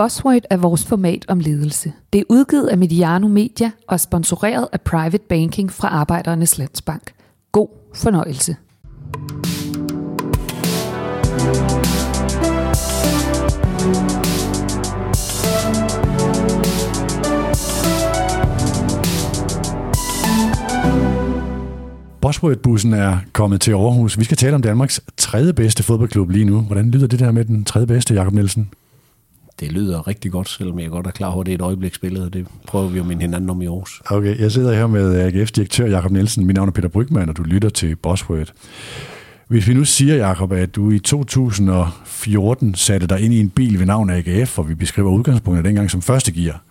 Buzzword er vores format om ledelse. Det er udgivet af Mediano Media og sponsoreret af Private Banking fra Arbejdernes Landsbank. God fornøjelse. Bosworth-bussen er kommet til Aarhus. Vi skal tale om Danmarks tredje bedste fodboldklub lige nu. Hvordan lyder det der med den tredje bedste, Jakob Nielsen? Det lyder rigtig godt, selvom jeg godt er klar over, at det er et øjebliksbillede, og det prøver vi jo med hinanden om i Aarhus. Okay, jeg sidder her med AGF's direktør Jakob Nielsen. Mit navn er Peter Brygman, og du lytter til Bosworth. Hvis vi nu siger, Jakob, at du i 2014 satte dig ind i en bil ved navn AGF, og vi beskriver udgangspunktet dengang som første gear,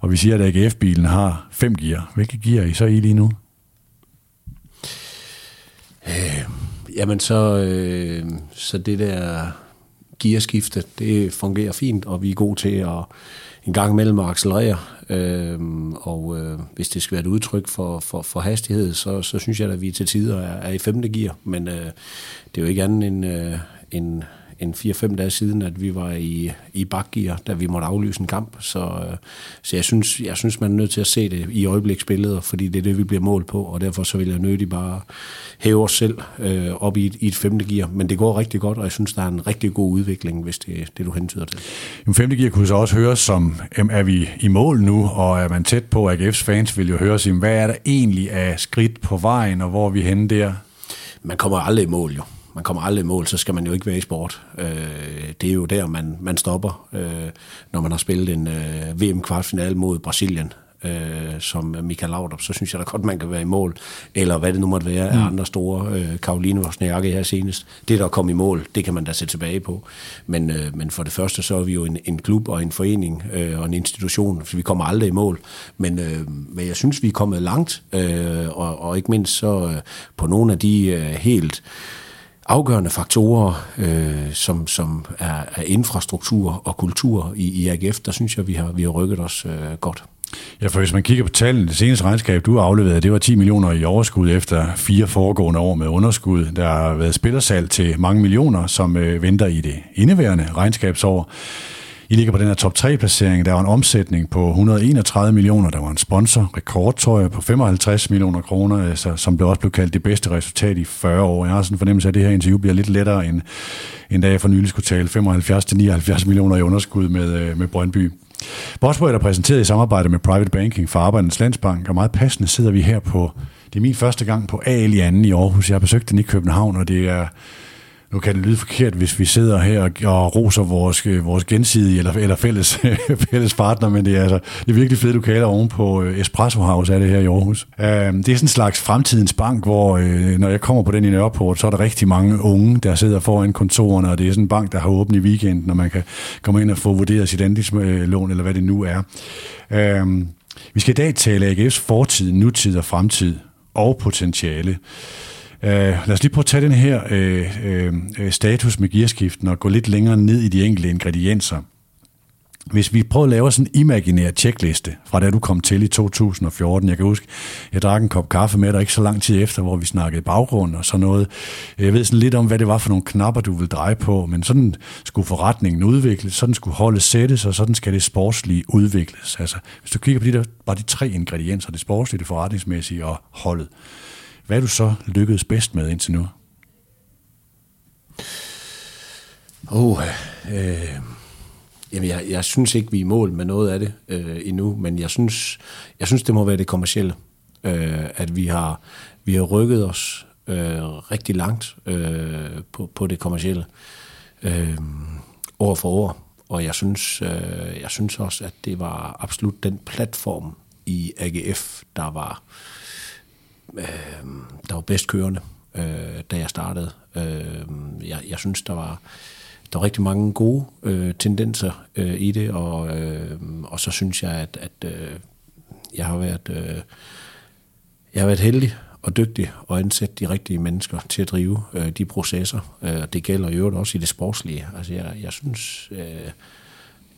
og vi siger, at AGF-bilen har fem gear. Hvilke gear er I så i lige nu? Øh, jamen så, øh, så det der gearskifte, det fungerer fint, og vi er gode til at en gang imellem at accelerere. Øhm, og øh, hvis det skal være et udtryk for, for, for hastighed, så, så synes jeg, at vi til tider er, er i femte gear. Men øh, det er jo ikke andet end, øh, en en 4-5 dage siden, at vi var i, i bakgear, da vi måtte aflyse en kamp. Så, øh, så jeg, synes, jeg synes, man er nødt til at se det i øjebliksbilleder, fordi det er det, vi bliver målt på, og derfor så vil jeg nødigt bare hæve os selv øh, op i et, i et femte gear. Men det går rigtig godt, og jeg synes, der er en rigtig god udvikling, hvis det det, du hentyder til. En femte gear kunne så også høres som, er vi i mål nu, og er man tæt på, AGF's fans vil jo høre sig, hvad er der egentlig af skridt på vejen, og hvor er vi henne der? Man kommer aldrig i mål jo man kommer aldrig i mål, så skal man jo ikke være i sport. Øh, det er jo der, man, man stopper, øh, når man har spillet en øh, VM-kvartfinale mod Brasilien øh, som Michael Laudrup, så synes jeg da godt, man kan være i mål. Eller hvad det nu måtte være af mm. andre store. Øh, Karoline Wozniacki her senest. Det, der kom i mål, det kan man da se tilbage på. Men, øh, men for det første, så er vi jo en, en klub og en forening øh, og en institution, så vi kommer aldrig i mål. Men, øh, men jeg synes, vi er kommet langt, øh, og, og ikke mindst så øh, på nogle af de øh, helt afgørende faktorer, øh, som, som er, er infrastruktur og kultur i, i AGF, der synes jeg, vi har, vi har rykket os øh, godt. Ja, for hvis man kigger på tallene, det seneste regnskab, du har afleveret, det var 10 millioner i overskud efter fire foregående år med underskud. Der har været spillersalg til mange millioner, som øh, venter i det indeværende regnskabsår. I ligger på den her top 3 placering. Der var en omsætning på 131 millioner. Der var en sponsor, rekordtøj på 55 millioner kroner, altså, som blev også blev kaldt det bedste resultat i 40 år. Jeg har sådan en fornemmelse af, at det her interview bliver lidt lettere, end, end da jeg for nylig skulle tale 75-79 millioner i underskud med, øh, med Brøndby. Bosworth er præsenteret i samarbejde med Private Banking for Arbejdernes Landsbank, og meget passende sidder vi her på, det er min første gang på AL i anden i Aarhus. Jeg har besøgt den i København, og det er nu kan det lyde forkert, hvis vi sidder her og, roser vores, øh, vores gensidige eller, eller fælles, fælles partner, men det er, altså, det er virkelig fede lokale oven på øh, Espresso House, er det her i Aarhus. Øh, det er sådan en slags fremtidens bank, hvor når jeg kommer på den i Nørreport, så er der rigtig mange unge, der sidder foran kontorerne, og det er sådan en bank, der har åbent i weekenden, og man kan komme ind og få vurderet sit andelslån, eller hvad det nu er. Vi skal i dag tale AGF's fortid, nutid og fremtid og potentiale. Uh, lad os lige prøve at tage den her uh, uh, status med gearskiften og gå lidt længere ned i de enkelte ingredienser. Hvis vi prøver at lave sådan en imaginær tjekliste fra da du kom til i 2014. Jeg kan huske, jeg drak en kop kaffe med dig ikke så lang tid efter, hvor vi snakkede baggrund og sådan noget. Jeg ved sådan lidt om, hvad det var for nogle knapper, du ville dreje på, men sådan skulle forretningen udvikles, sådan skulle holdet sættes, og sådan skal det sportslige udvikles. Altså, hvis du kigger på de der, bare de tre ingredienser, det sportslige, det forretningsmæssige og holdet, hvad er du så lykkedes bedst med indtil nu? Oh, øh, jamen jeg, jeg synes ikke, vi er i mål med noget af det øh, endnu, men jeg synes, jeg synes, det må være det kommercielle. Øh, at vi har, vi har rykket os øh, rigtig langt øh, på, på det kommercielle øh, år for år. Og jeg synes, øh, jeg synes også, at det var absolut den platform i AGF, der var øh, Øh, der var bedst kørende, øh, da jeg startede. Øh, jeg, jeg synes, der var, der var rigtig mange gode øh, tendenser øh, i det, og, øh, og så synes jeg, at, at øh, jeg har været øh, jeg har været heldig og dygtig og ansætte de rigtige mennesker til at drive øh, de processer. Øh, det gælder jo også i det sportslige. Altså jeg, jeg synes, øh,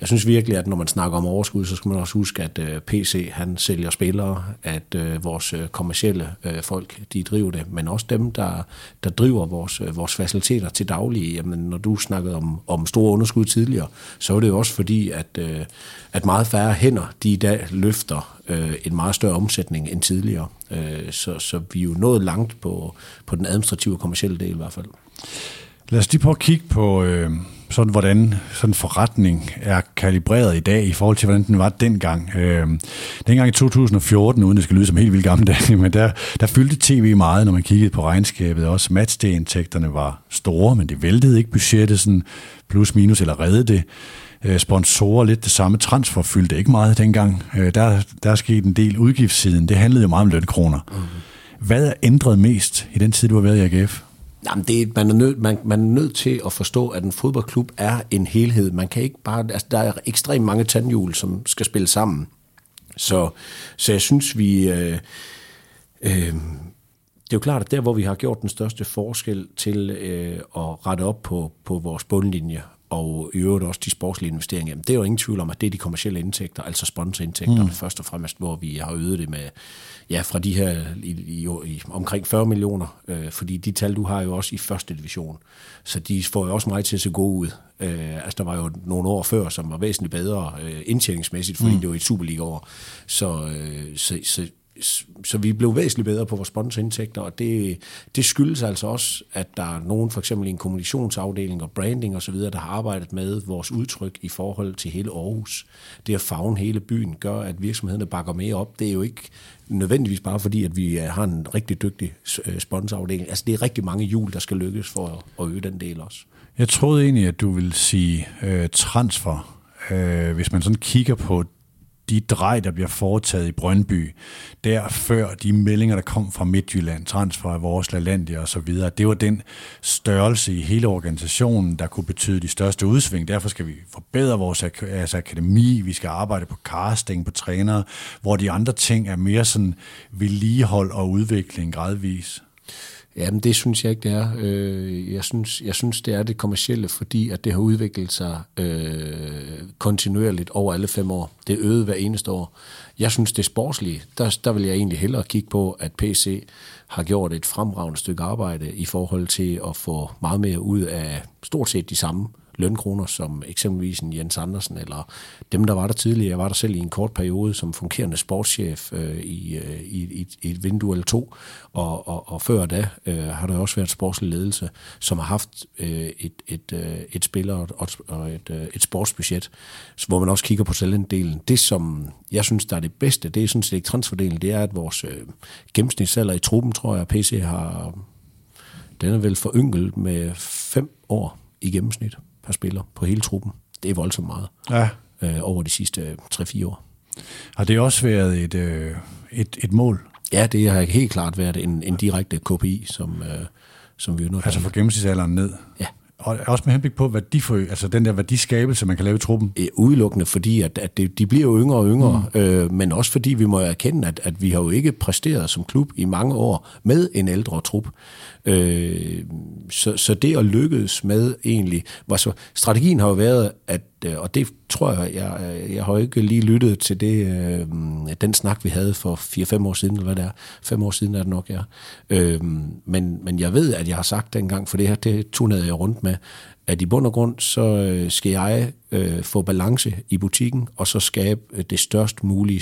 jeg synes virkelig, at når man snakker om overskud, så skal man også huske, at øh, PC han sælger spillere, at øh, vores øh, kommercielle øh, folk, de driver det, men også dem, der, der driver vores, øh, vores faciliteter til daglig. Jamen, når du snakkede om, om store underskud tidligere, så er det jo også fordi, at, øh, at meget færre hænder, de i dag løfter øh, en meget større omsætning end tidligere. Øh, så, så vi er jo nået langt på, på den administrative og kommercielle del i hvert fald. Lad os lige prøve at kigge på, øh, sådan, hvordan sådan forretning er kalibreret i dag i forhold til, hvordan den var dengang. Øh, dengang i 2014, uden det skal lyde som helt vildt gammeldags, men der, der fyldte tv meget, når man kiggede på regnskabet. Også matchday-indtægterne var store, men det væltede ikke budgettet sådan plus minus, eller redde det. Øh, sponsorer lidt det samme. Transfer fyldte ikke meget dengang. Øh, der, der er sket en del udgiftssiden. Det handlede jo meget om lønkroner. Mm. Hvad er ændret mest i den tid, du har været i AGF? Jamen, det, man, er nødt, man, man er nødt til at forstå, at en fodboldklub er en helhed. Man kan ikke bare, altså, der er ekstremt mange tandhjul, som skal spille sammen. Så, så jeg synes, vi... Øh, øh, det er jo klart, at der, hvor vi har gjort den største forskel til øh, at rette op på, på vores bundlinje, og i øvrigt også de sportslige investeringer, jamen, det er jo ingen tvivl om, at det er de kommercielle indtægter, altså sponsorindtægterne mm. først og fremmest, hvor vi har øget det med, ja, fra de her i, i, i omkring 40 millioner, øh, fordi de tal, du har jo også i første division, så de får jo også meget til at se gode ud. Øh, altså, der var jo nogle år før, som var væsentligt bedre øh, indtjeningsmæssigt, fordi mm. det var et Superliga-år. Så, øh, så, så, så vi blev væsentligt bedre på vores sponsorindtægter, og det, det skyldes altså også, at der er nogen, for eksempel i en kommunikationsafdeling og branding osv., der har arbejdet med vores udtryk i forhold til hele Aarhus. Det at fagne hele byen gør, at virksomhederne bakker mere op. Det er jo ikke nødvendigvis bare fordi, at vi øh, har en rigtig dygtig øh, sponsorafdeling. Altså det er rigtig mange hjul, der skal lykkes for at øge den del også. Jeg troede egentlig, at du ville sige øh, transfer. Øh, hvis man sådan kigger på de drej, der bliver foretaget i Brøndby, der før de meldinger, der kom fra Midtjylland, transfer af vores Lalandia og så videre, det var den størrelse i hele organisationen, der kunne betyde de største udsving. Derfor skal vi forbedre vores ak- altså akademi, vi skal arbejde på casting, på trænere, hvor de andre ting er mere sådan vedligehold og udvikling gradvis. Jamen, det synes jeg ikke, det er. Øh, jeg, synes, jeg synes, det er det kommercielle, fordi at det har udviklet sig øh, kontinuerligt over alle fem år. Det er øget hver eneste år. Jeg synes, det er sportslige. Der, der vil jeg egentlig hellere kigge på, at PC har gjort et fremragende stykke arbejde i forhold til at få meget mere ud af stort set de samme lønkroner, som eksempelvis en Jens Andersen, eller dem, der var der tidligere. Jeg var der selv i en kort periode som fungerende sportschef øh, i, øh, i, i, et vindue eller to, og, og, og før da øh, har der også været sportslig ledelse, som har haft øh, et, et, øh, et spiller og, og et, øh, et sportsbudget, hvor man også kigger på talentdelen. Det, som jeg synes, der er det bedste, det er sådan set ikke transferdelen, det er, at vores øh, gennemsnitsalder i truppen, tror jeg, PC har den er vel forynglet med fem år i gennemsnit per spiller på hele truppen. Det er voldsomt meget ja. øh, over de sidste 3-4 år. Har det også været et, øh, et, et mål? Ja, det har helt klart været en, en direkte KPI, som, øh, som vi er nødt Altså for gennemsnitsalderen ned? Ja. Og også med henblik på for, altså den der værdiskabelse, man kan lave i truppen? Udelukkende, fordi at, at det, de bliver jo yngre og yngre, mm. øh, men også fordi vi må erkende, at, at vi har jo ikke præsteret som klub i mange år med en ældre trup. Øh, så, så det at lykkes med egentlig, var så, strategien har jo været, at, øh, og det tror jeg, jeg, jeg har ikke lige lyttet til det, øh, den snak, vi havde for 4-5 år siden, eller hvad det er, 5 år siden er det nok, ja. Øh, men, men jeg ved, at jeg har sagt dengang, for det her, det turnerede jeg rundt med, at i bund og grund, så øh, skal jeg øh, få balance i butikken, og så skabe øh, det størst mulige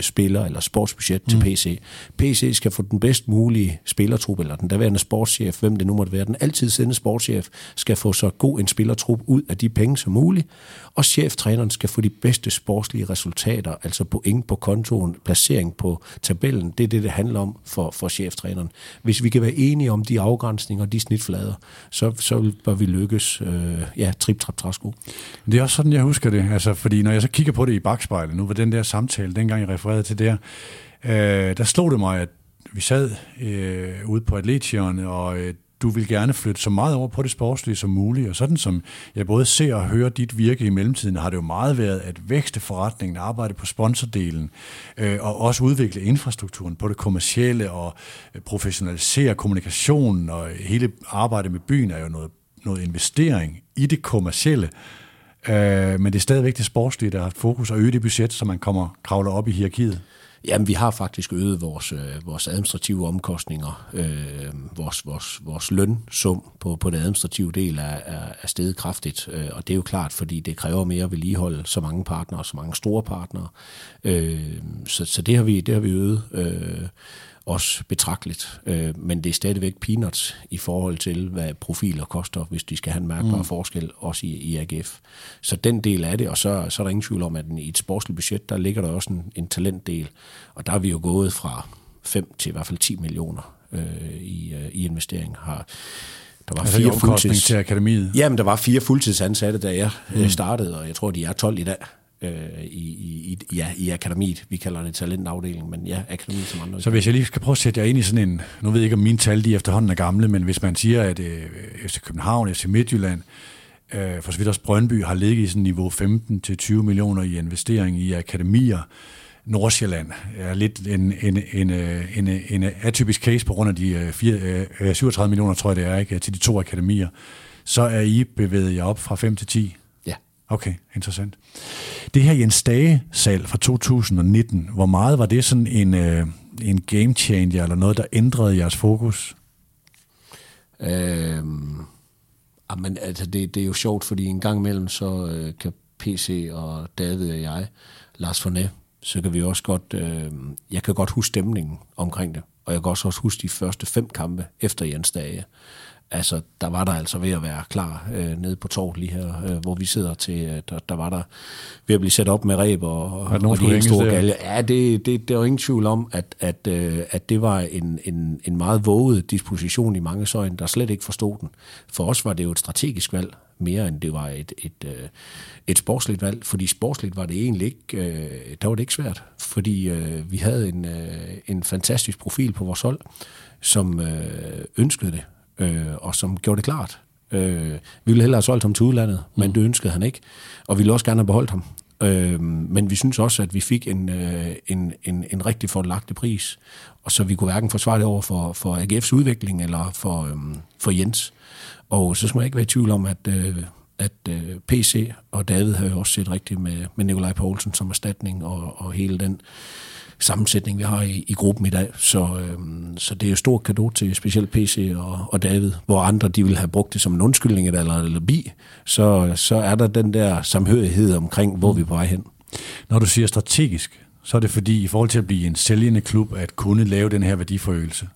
spiller eller sportsbudget mm. til PC. PC skal få den bedst mulige spillertrup, eller den daværende sportschef, hvem det nu måtte være, den altid sendende sportschef, skal få så god en spillertrup ud af de penge som muligt, og cheftræneren skal få de bedste sportslige resultater, altså point på kontoen, placering på tabellen. Det er det, det handler om for, for cheftræneren. Hvis vi kan være enige om de afgrænsninger og de snitflader, så, så bør vi lykkes, øh, ja, trip, trap, træsko. Det er også sådan, jeg husker det, altså, fordi når jeg så kigger på det i bagspejlet, nu var den der samtale, dengang jeg refererede til der, øh, der slog det mig, at vi sad øh, ude på Atletion, og øh, du vil gerne flytte så meget over på det sportslige som muligt, og sådan som jeg både ser og hører dit virke i mellemtiden, har det jo meget været at vækste forretningen, arbejde på sponsordelen, øh, og også udvikle infrastrukturen på det kommercielle, og øh, professionalisere kommunikationen, og hele arbejdet med byen er jo noget, noget investering i det kommercielle øh, men det er stadigvæk det sportslige, der har fokus og øge det budget, så man kommer kravler op i hierarkiet. Jamen, vi har faktisk øget vores, øh, vores administrative omkostninger. Øh, vores, vores, vores lønsum på, på den administrative del er, er, er steget kraftigt, øh, og det er jo klart, fordi det kræver mere vedligehold, så mange partnere, så mange store partnere. Øh, så, så det har vi, det har vi øget. Øh, også betragteligt. Øh, men det er stadigvæk peanuts i forhold til, hvad profiler koster, hvis de skal have en mærkbar mm. forskel, også i, i AGF. Så den del af det, og så, så er der ingen tvivl om, at i et sportsligt budget, der ligger der også en, en talentdel. Og der er vi jo gået fra 5 til i hvert fald 10 millioner øh, i, øh, i investering. Har, der var altså fire fuldtids... til akademiet? Jamen, der var fire fuldtidsansatte, da jeg mm. startede, og jeg tror, de er 12 i dag øh, i, i, ja, i akademiet. Vi kalder det talentafdeling, men ja, akademiet som andre. Så hvis jeg lige skal prøve at sætte jer ind i sådan en, nu ved jeg ikke om mine tal de efterhånden er gamle, men hvis man siger, at øh, FC København, FC Midtjylland, øh, for så vidt også Brøndby, har ligget i sådan niveau 15-20 millioner i investering i akademier, Nordsjælland er lidt en, en, en, øh, en, en atypisk case på grund af de øh, 4, 37 øh, millioner, tror jeg det er, ikke, til de to akademier. Så er I bevæget jer op fra 5 til 10 Okay, interessant. Det her Jens Dage-salg fra 2019, hvor meget var det sådan en, øh, en game changer, eller noget, der ændrede jeres fokus? Øhm, ah, men altså det, det er jo sjovt, fordi en gang imellem, så øh, kan PC og David og jeg, Lars Fornet, så kan vi også godt, øh, jeg kan godt huske stemningen omkring det, og jeg kan også huske de første fem kampe efter Jens Dage altså, der var der altså ved at være klar øh, nede på torvet lige her, øh, hvor vi sidder til, øh, der, der var der ved at blive sat op med ræb og, og, og de helt store galge. Ja, det, det, det jo ingen tvivl om, at, at, øh, at det var en, en, en meget våget disposition i mange søjne, der slet ikke forstod den. For os var det jo et strategisk valg, mere end det var et, et, et, øh, et sportsligt valg, fordi sportsligt var det egentlig ikke, øh, der var det ikke svært, fordi øh, vi havde en, øh, en fantastisk profil på vores hold, som øh, ønskede det, øh, og som gjorde det klart. Øh, vi ville hellere have solgt ham til udlandet, men mm. det ønskede han ikke, og vi ville også gerne have beholdt ham. Øh, men vi synes også, at vi fik en, øh, en, en, en rigtig forlagte pris, og så vi kunne hverken forsvare det over for, for AGF's udvikling eller for, øh, for Jens. Og så skal man ikke være i tvivl om, at, øh, at øh, PC og David har jo også set rigtigt med, med Nikolaj Poulsen som erstatning, og, og hele den sammensætning, vi har i, i gruppen i dag. Så, øh, så det er jo stort kado til specielt PC og, og David, hvor andre de vil have brugt det som en undskyldning eller, eller bi, så, så er der den der samhørighed omkring, hvor vi er på vej hen. Når du siger strategisk, så er det fordi, i forhold til at blive en sælgende klub, at kunne lave den her værdiforøgelse?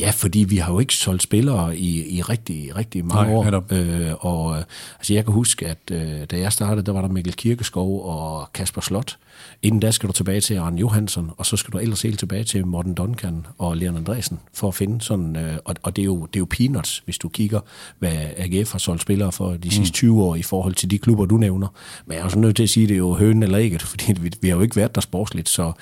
Ja, fordi vi har jo ikke solgt spillere i, i rigtig, rigtig mange Nej, år. Øh, og altså, jeg kan huske, at øh, da jeg startede, der var der Mikkel Kirkeskov og Kasper Slot, Inden da skal du tilbage til Arne Johansson, og så skal du ellers helt tilbage til Morten Duncan og Leon Andresen, for at finde sådan, øh, og, og det, er jo, det er jo peanuts, hvis du kigger, hvad AGF har solgt spillere for de sidste 20 mm. år i forhold til de klubber, du nævner. Men jeg er også nødt til at sige, at det er jo hønen eller ikke, fordi vi, vi har jo ikke været der sportsligt, så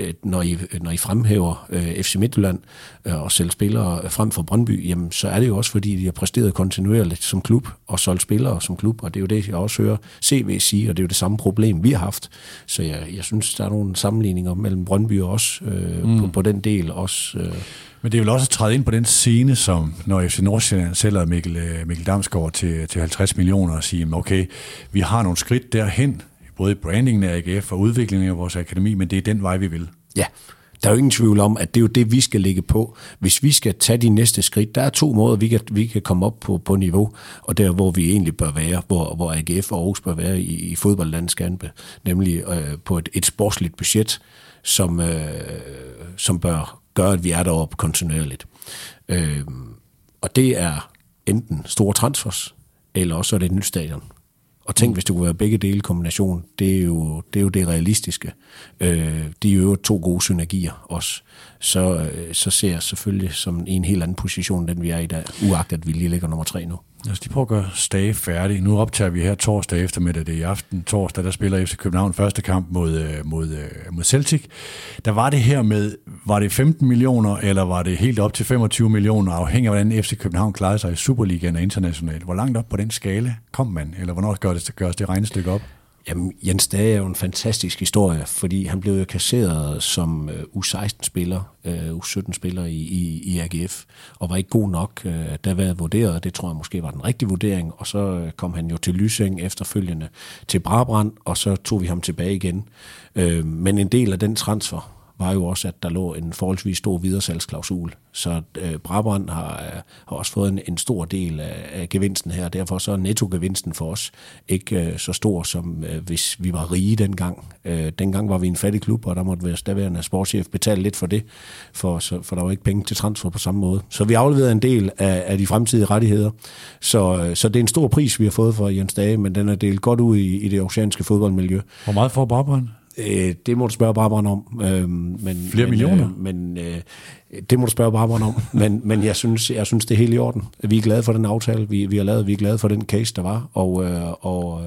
Øh, når I, når I fremhæver øh, FC Midtjylland øh, og sælger spillere frem for Brøndby, jamen, så er det jo også, fordi de har præsteret kontinuerligt som klub og solgt spillere som klub, og det er jo det, jeg også hører CV sige, og det er jo det samme problem, vi har haft. Så jeg, jeg synes, der er nogle sammenligninger mellem Brøndby og os øh, mm. på, på den del også. Øh. Men det er vel også at træde ind på den scene, som når FC Nordsjælland sælger Mikkel, øh, Mikkel Damsgaard til, til 50 millioner og siger, okay, vi har nogle skridt derhen, både i brandingen af AGF og udviklingen af vores akademi, men det er den vej, vi vil. Ja, der er jo ingen tvivl om, at det er jo det, vi skal ligge på. Hvis vi skal tage de næste skridt, der er to måder, vi kan, vi kan komme op på, på niveau, og der, hvor vi egentlig bør være, hvor, hvor AGF og Aarhus bør være i, i fodboldlandskampe, nemlig øh, på et, et sportsligt budget, som, øh, som bør gøre, at vi er deroppe kontinuerligt. Øh, og det er enten store transfers, eller også er det et nyt stadion. Og tænk, mm. hvis det kunne være begge dele kombination, det er jo det, er jo det realistiske. Øh, det er jo to gode synergier også. Så, øh, så ser jeg selvfølgelig som en helt anden position, den vi er i dag, uagtet at vi lige ligger nummer tre nu. Lad os lige prøve at gøre Stage færdig. Nu optager vi her torsdag eftermiddag, det er i aften. Torsdag, der spiller FC København første kamp mod, øh, mod, øh, mod Celtic. Der var det her med, var det 15 millioner, eller var det helt op til 25 millioner, afhængig af hvordan FC København klarede sig i Superligaen og internationalt. Hvor langt op på den skala kom man, eller hvornår gør det, gøres det regnestykke op? Jamen, Jens Dage er jo en fantastisk historie, fordi han blev jo kasseret som øh, U16-spiller, øh, U17-spiller i, i, i AGF, og var ikke god nok, øh, der var vurderet, det tror jeg måske var den rigtige vurdering, og så kom han jo til Lysing efterfølgende til Brabrand, og så tog vi ham tilbage igen. Men en del af den transfer, var jo også, at der lå en forholdsvis stor videresalgsklausul. Så øh, Brabrand har, øh, har også fået en, en stor del af, af gevinsten her, derfor så er nettogevinsten for os ikke øh, så stor, som øh, hvis vi var rige dengang. Øh, dengang var vi en fattig klub, og der måtte være stadigværende sportschef betale lidt for det, for, så, for der var ikke penge til transfer på samme måde. Så vi afleverede en del af, af de fremtidige rettigheder. Så, øh, så det er en stor pris, vi har fået for Jens Dage, men den er delt godt ud i, i det oceanske fodboldmiljø. Hvor meget får Brabrand? Øh, det må du spørge Barbara om. Øh, men, Flere men, millioner? Øh, men øh, det må du spørge Barbara om. men men jeg, synes, jeg synes, det er helt i orden. Vi er glade for den aftale, vi, vi har lavet. Vi er glade for den case, der var. Og, øh, og,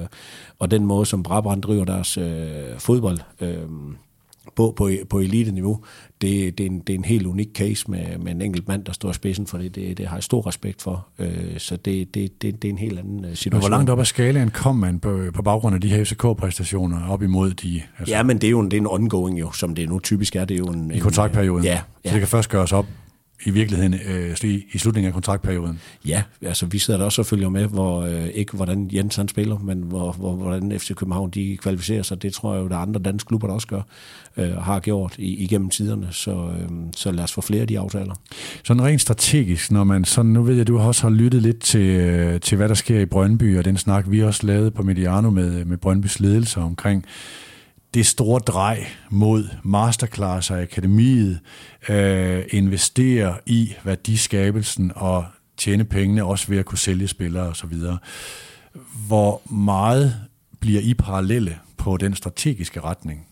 og den måde, som Brabrand driver deres øh, fodbold øh, på, på, på elite-niveau, det, det, er en, det er en helt unik case med, med en enkelt mand, der står i spidsen for det. Det, det har jeg stor respekt for. Øh, så det, det, det, det er en helt anden situation. Men hvor langt op ad skalaen kom man på, på baggrund af de her FCK-præstationer op imod de... Altså, ja, men det er jo en, det er en ongoing jo, som det nu typisk er. Det er jo en, I kontraktperioden? Ja, ja. Så det kan først gøres op i virkeligheden øh, i slutningen af kontraktperioden? Ja, altså vi sidder der også og følger med, hvor øh, ikke hvordan Jens han spiller, men hvor, hvor, hvordan FC København de kvalificerer sig. Det tror jeg jo, der er andre danske klubber, der også gør, øh, har gjort i, igennem tiderne. Så, øh, så lad os få flere af de aftaler. Sådan rent strategisk, når man sådan, nu ved jeg, du også har lyttet lidt til, til, hvad der sker i Brøndby, og den snak, vi også lavede på Mediano med, med Brøndbys ledelse omkring det store drej mod masterclass og akademiet, øh, investere i værdiskabelsen og tjene pengene, også ved at kunne sælge spillere osv. Hvor meget bliver I parallelle på den strategiske retning?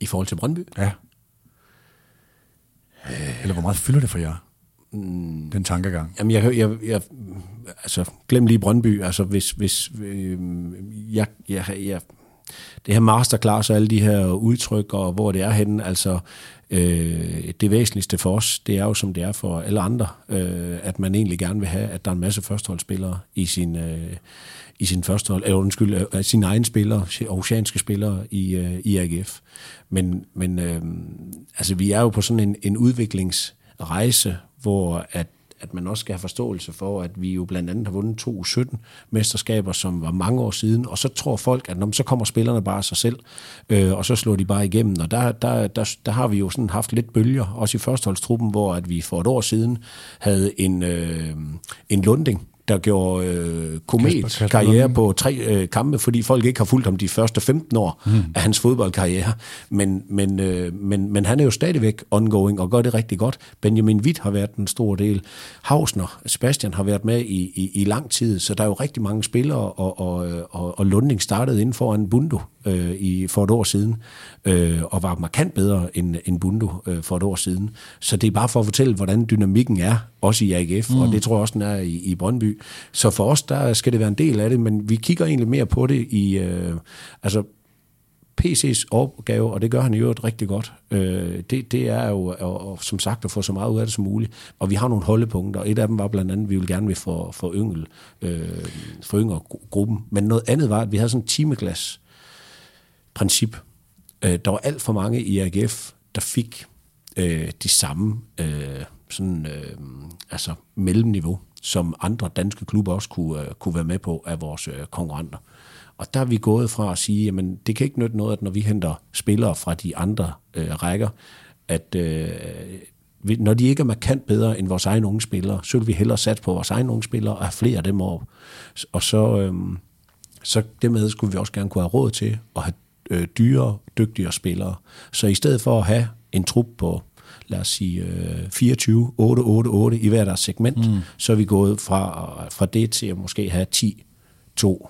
I forhold til Brøndby? Ja. Eller hvor meget fylder det for jer? Mm. Den tankegang. Jamen, jeg, jeg, jeg, altså, glem lige Brøndby. Altså, hvis, hvis øh, jeg, jeg, jeg det her masterclass og alle de her udtryk, og hvor det er henne, altså øh, det væsentligste for os, det er jo som det er for alle andre, øh, at man egentlig gerne vil have, at der er en masse førsteholdsspillere i sin, øh, i sin førstehold, eller undskyld, øh, sine egne spillere, oceanske spillere i, øh, i AGF. Men, men øh, altså, vi er jo på sådan en, en udviklingsrejse, hvor at at man også skal have forståelse for, at vi jo blandt andet har vundet to 17 mesterskaber, som var mange år siden, og så tror folk, at når, så kommer spillerne bare af sig selv, øh, og så slår de bare igennem. Og der, der, der, der har vi jo sådan haft lidt bølger, også i førsteholdstruppen, hvor at vi for et år siden havde en, øh, en Lunding, der gjorde øh, komet Kasper, Kasper karriere på tre øh, kampe, fordi folk ikke har fulgt ham de første 15 år mm. af hans fodboldkarriere. Men, men, øh, men, men han er jo stadigvæk ongoing og gør det rigtig godt. Benjamin Witt har været en stor del. Hausner, Sebastian har været med i, i, i lang tid, så der er jo rigtig mange spillere, og, og, og, og Lunding startede inden for en Bundo øh, i, for et år siden, øh, og var markant bedre end, end Bundo øh, for et år siden. Så det er bare for at fortælle, hvordan dynamikken er, også i AGF, mm. og det tror jeg også, den er i, i Brøndby. Så for os, der skal det være en del af det, men vi kigger egentlig mere på det i, øh, altså PC's opgave, og det gør han i øvrigt rigtig godt, øh, det, det er jo og, som sagt at få så meget ud af det som muligt. Og vi har nogle holdepunkter, og et af dem var blandt andet, at vi vil gerne vil for, for, yngel, øh, for yngre gruppen. Men noget andet var, at vi havde sådan en timeglas princip. Øh, der var alt for mange i AGF, der fik øh, de samme øh, sådan, øh, altså mellemniveau, som andre danske klubber også kunne, øh, kunne være med på af vores øh, konkurrenter. Og der er vi gået fra at sige, jamen det kan ikke nytte noget, at når vi henter spillere fra de andre øh, rækker, at øh, når de ikke er markant bedre end vores egne unge spillere, så vil vi hellere satse på vores egne unge spillere og have flere af dem op. Og så, øh, så dermed skulle vi også gerne kunne have råd til at have øh, dyre, dygtigere spillere. Så i stedet for at have en trup på, lad os sige, øh, 24, 8, 8, 8 i hver deres segment, mm. så er vi gået fra, fra det til at måske have 10, 2,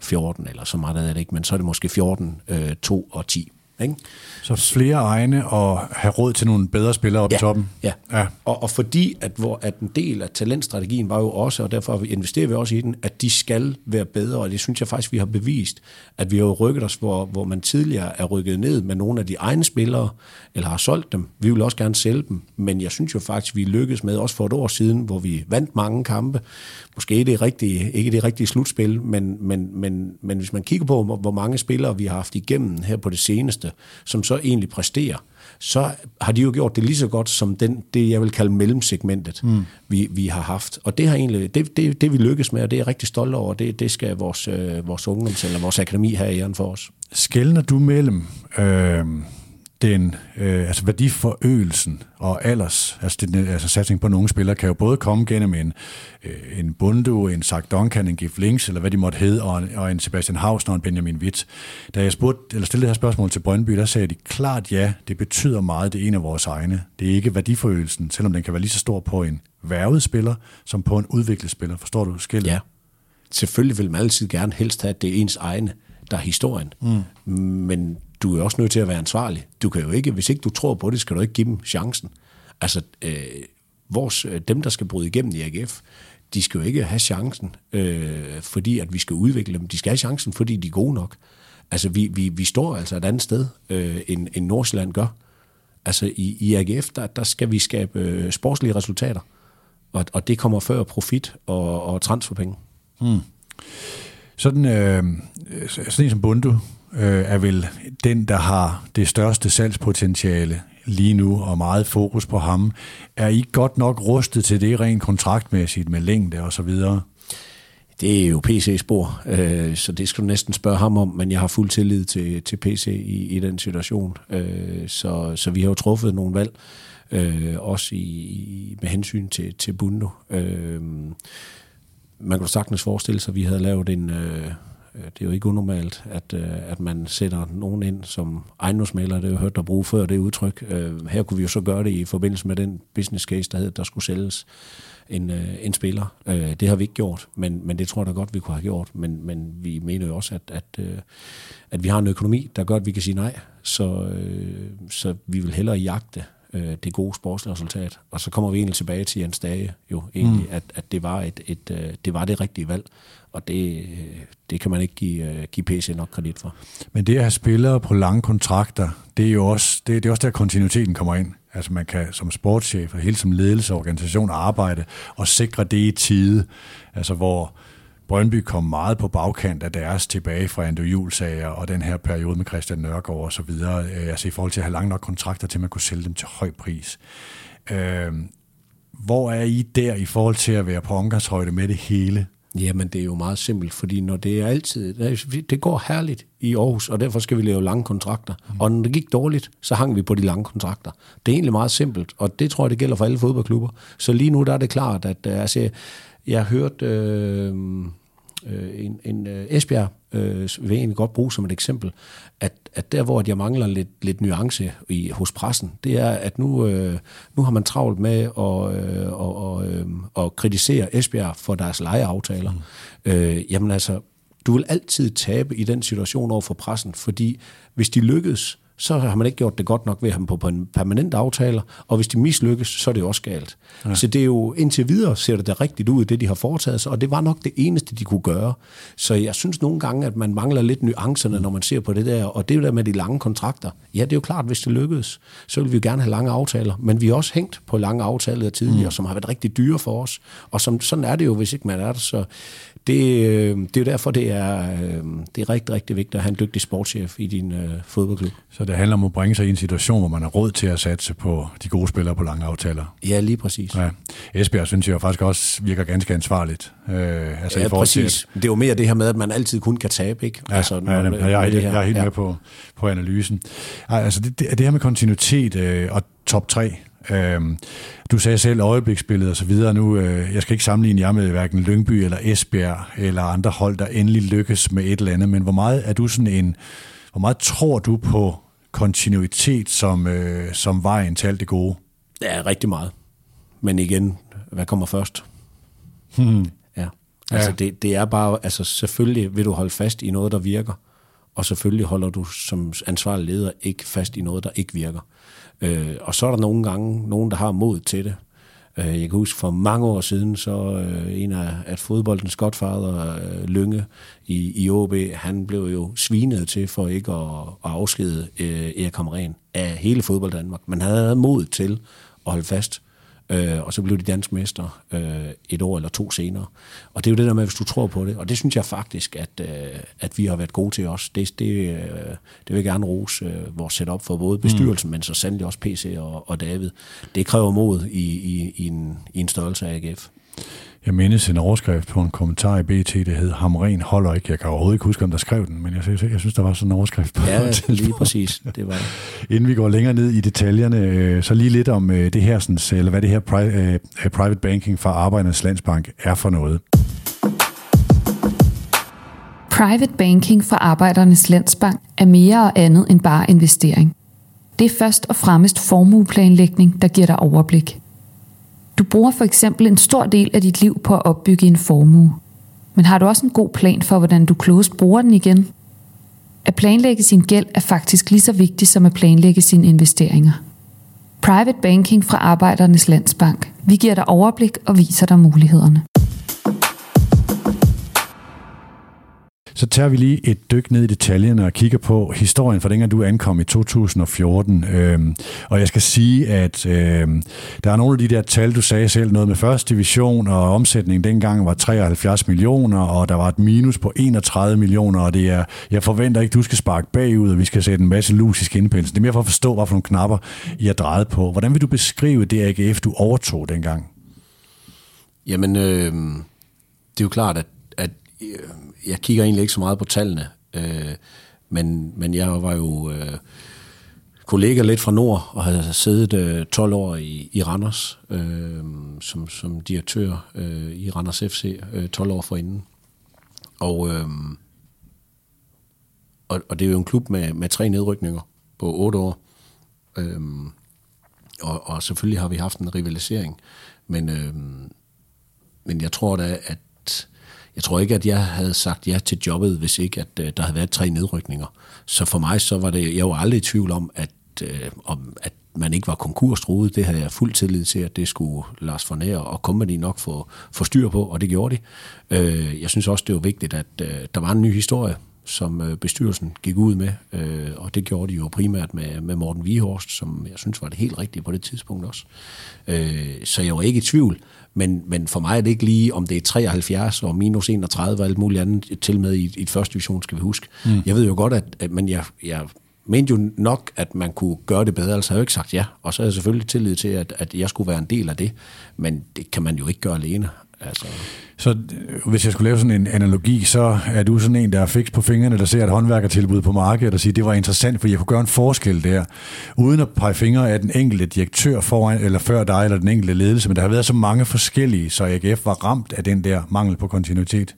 14, eller så meget er det ikke, men så er det måske 14, øh, 2 og 10. Ikke? Så flere egne og have råd til nogle bedre spillere oppe ja, i toppen. Ja, ja. Og, og fordi at, hvor, at en del af talentstrategien var jo også, og derfor investerer vi også i den, at de skal være bedre, og det synes jeg faktisk, vi har bevist, at vi har rykket os, hvor, hvor man tidligere er rykket ned med nogle af de egne spillere, eller har solgt dem. Vi vil også gerne sælge dem, men jeg synes jo faktisk, vi lykkedes med, også for et år siden, hvor vi vandt mange kampe, måske det rigtige, ikke det rigtige slutspil, men, men, men, men hvis man kigger på, hvor mange spillere vi har haft igennem her på det seneste, som så egentlig præsterer, så har de jo gjort det lige så godt som den, det, jeg vil kalde mellemsegmentet, mm. vi, vi har haft. Og det har egentlig, det, det, det vi lykkes med, og det er jeg rigtig stolt over, det, det skal vores, øh, vores ungdoms- eller vores akademi have æren for os. Skældner du mellem øh, den øh, altså værdiforøgelsen og alders, altså, den, altså satsning på nogle spillere, kan jo både komme gennem en, øh, en Bundu, en Zach Duncan, en Gif Links, eller hvad de måtte hedde, og en, og en Sebastian Hausner og en Benjamin Witt. Da jeg spurgte, eller stillede det her spørgsmål til Brøndby, der sagde de klart ja, det betyder meget, det er en af vores egne. Det er ikke værdiforøgelsen, selvom den kan være lige så stor på en værvet spiller, som på en udviklet spiller. Forstår du skillet? Ja. Selvfølgelig vil man altid gerne helst have, at det er ens egne, der er historien. Mm. Men du er også nødt til at være ansvarlig. Du kan jo ikke, hvis ikke du tror på det, skal du ikke give dem chancen. Altså, øh, vores, øh, dem, der skal bryde igennem i AGF, de skal jo ikke have chancen, øh, fordi at vi skal udvikle dem. De skal have chancen, fordi de er gode nok. Altså, vi, vi, vi står altså et andet sted, øh, end, end Nordsjælland gør. Altså, i, i AGF, der, der skal vi skabe øh, sportslige resultater. Og, og det kommer før profit og, og transferpenge. Hmm. Sådan, øh, sådan en som Bundu øh, er vel den, der har det største salgspotentiale lige nu, og meget fokus på ham. Er I godt nok rustet til det rent kontraktmæssigt med længde og så videre? Det er jo PC-spor, øh, så det skal du næsten spørge ham om, men jeg har fuld tillid til, til PC i, i den situation. Øh, så, så vi har jo truffet nogle valg, øh, også i, med hensyn til, til Bundo. Øh, man kan sagtens forestille sig, at vi havde lavet en... Øh, Øh, det er jo ikke unormalt, at, øh, at man sætter nogen ind som ejendomsmaler. Det har jeg hørt dig bruge før det udtryk. Øh, her kunne vi jo så gøre det i forbindelse med den business case, der hed, der skulle sælges en, en spiller. Det har vi ikke gjort, men, men det tror jeg da godt, vi kunne have gjort. Men, men vi mener jo også, at, at, at vi har en økonomi, der gør, at vi kan sige nej. Så, så vi vil hellere jagte det gode sportsresultat. Og så kommer vi egentlig tilbage til Jens Dage, jo egentlig, mm. at, at det, var et, et, det var det rigtige valg. Og det, det kan man ikke give, give PC nok kredit for. Men det at have spillere på lange kontrakter, det er jo også, det, det er også der kontinuiteten kommer ind. Altså man kan som sportschef og hele som ledelse og organisation arbejde og sikre det i tide. Altså hvor Brøndby kom meget på bagkant af deres tilbage fra Andrew Jules-sager og den her periode med Christian Nørgaard og så videre. Altså i forhold til at have lange nok kontrakter til, at man kunne sælge dem til høj pris. Øh, hvor er I der i forhold til at være på omgangshøjde med det hele? Jamen, det er jo meget simpelt, fordi når det er altid, det går herligt i Aarhus, og derfor skal vi lave lange kontrakter. Mm. Og når det gik dårligt, så hang vi på de lange kontrakter. Det er egentlig meget simpelt, og det tror jeg, det gælder for alle fodboldklubber. Så lige nu der er det klart, at altså, jeg har hørt øh, en, en Esbjerg, øh, vil jeg egentlig godt bruge som et eksempel, at, at der, hvor jeg mangler lidt, lidt nuance i, hos pressen, det er, at nu, øh, nu har man travlt med at, øh, og, og, øh, at kritisere Esbjerg for deres lejeaftaler. Mm. Øh, jamen altså, du vil altid tabe i den situation over for pressen, fordi hvis de lykkes, så har man ikke gjort det godt nok ved at have dem på en permanent aftaler, og hvis de mislykkes, så er det også galt. Ja. Så det er jo indtil videre ser det da rigtigt ud, det de har foretaget sig, og det var nok det eneste, de kunne gøre. Så jeg synes nogle gange, at man mangler lidt nuancerne, når man ser på det der, og det der med de lange kontrakter. Ja, det er jo klart, hvis det lykkedes, så vil vi jo gerne have lange aftaler, men vi har også hængt på lange aftaler tidligere, mm. som har været rigtig dyre for os, og som, sådan er det jo, hvis ikke man er der, så det, det er jo derfor, det er, det er rigtig, rigtig vigtigt at have en dygtig sportschef i din øh, fodboldklub. Så det handler om at bringe sig i en situation, hvor man har råd til at satse på de gode spillere på lange aftaler. Ja, lige præcis. Ja. Esbjerg synes jeg faktisk også virker ganske ansvarligt. Øh, altså ja, i præcis. Til, at... Det er jo mere det her med, at man altid kun kan tabe, ikke? Ja, altså, når, ja, jeg, jeg, jeg, jeg er helt ja. med på, på analysen. Altså det, det, det her med kontinuitet øh, og top 3, Øhm, du sagde selv øjebliksbilledet og så videre. Nu, øh, jeg skal ikke sammenligne jer med hverken Lyngby eller Esbjerg eller andre hold, der endelig lykkes med et eller andet, men hvor meget er du sådan en, hvor meget tror du på kontinuitet som, øh, som vejen til alt det gode? Ja, rigtig meget. Men igen, hvad kommer først? Hmm. Ja. Altså, ja. Det, det er bare, altså selvfølgelig vil du holde fast i noget, der virker, og selvfølgelig holder du som ansvarlig leder ikke fast i noget, der ikke virker. Øh, og så er der nogle gange nogen, der har mod til det. Øh, jeg kan huske for mange år siden, så øh, en af at fodboldens godfader, øh, Lønge i, i OB, han blev jo svinet til for ikke at, at afskede øh, Erik Hamren af hele fodbold Danmark. Men han havde mod til at holde fast øh, og så blev de dansk mester øh, et år eller to senere. Og det er jo det der med, hvis du tror på det, og det synes jeg faktisk, at, øh, at vi har været gode til os. Det, det, øh, det vil jeg gerne rose øh, vores setup for både bestyrelsen, mm. men så sandelig også PC og, og David. Det kræver mod i, i, i, en, i en størrelse af AGF. Jeg mindes en overskrift på en kommentar i BT, det hed Hamren holder ikke. Jeg kan overhovedet ikke huske, om der skrev den, men jeg synes, jeg synes der var sådan en overskrift på Ja, lige præcis. Det var Inden vi går længere ned i detaljerne, øh, så lige lidt om øh, det her, sådan, eller hvad det her øh, private banking fra Arbejdernes Landsbank er for noget. Private banking fra Arbejdernes Landsbank er mere og andet end bare investering. Det er først og fremmest formueplanlægning, der giver dig overblik – du bruger for eksempel en stor del af dit liv på at opbygge en formue. Men har du også en god plan for, hvordan du klogest bruger den igen? At planlægge sin gæld er faktisk lige så vigtigt som at planlægge sine investeringer. Private Banking fra Arbejdernes Landsbank. Vi giver dig overblik og viser dig mulighederne. Så tager vi lige et dyk ned i detaljerne og kigger på historien fra dengang du ankom i 2014. Øhm, og jeg skal sige, at øhm, der er nogle af de der tal, du sagde selv, noget med første division, og omsætningen dengang var 73 millioner, og der var et minus på 31 millioner, og det er, jeg forventer ikke, du skal sparke bagud, og vi skal sætte en masse lusisk indpensel. Det er mere for at forstå, hvad for nogle knapper I har drejet på. Hvordan vil du beskrive det AGF, du overtog dengang? Jamen, øh, det er jo klart, at, at øh, jeg kigger egentlig ikke så meget på tallene, øh, men, men jeg var jo øh, kollega lidt fra Nord og havde siddet øh, 12 år i, i Randers øh, som, som direktør øh, i Randers FC øh, 12 år forinden. Og, øh, og, og det er jo en klub med, med tre nedrykninger på 8 år. Øh, og, og selvfølgelig har vi haft en rivalisering, men, øh, men jeg tror da, at jeg tror ikke, at jeg havde sagt ja til jobbet, hvis ikke at øh, der havde været tre nedrykninger. Så for mig så var det, jeg var aldrig i tvivl om, at, øh, om, at man ikke var konkurstruet. Det havde jeg fuld tillid til, at det skulle Lars Fornær og company nok få, få styr på, og det gjorde de. Øh, jeg synes også, det var vigtigt, at øh, der var en ny historie, som øh, bestyrelsen gik ud med, øh, og det gjorde de jo primært med, med Morten Vihorst, som jeg synes var det helt rigtige på det tidspunkt også. Uh, så jeg var ikke i tvivl, men, men for mig er det ikke lige, om det er 73 og minus 31 og alt muligt andet til med i, i et første division, skal vi huske. Mm. Jeg ved jo godt, at, at men jeg, jeg mente jo nok, at man kunne gøre det bedre, altså har jeg jo ikke sagt ja. Og så er jeg selvfølgelig tillid til, at, at jeg skulle være en del af det, men det kan man jo ikke gøre alene. Altså. Så øh, hvis jeg skulle lave sådan en analogi, så er du sådan en, der er fix på fingrene, der ser et håndværkertilbud på markedet og siger, det var interessant, for jeg kunne gøre en forskel der, uden at pege fingre af den enkelte direktør foran, eller før dig, eller den enkelte ledelse, men der har været så mange forskellige, så AGF var ramt af den der mangel på kontinuitet.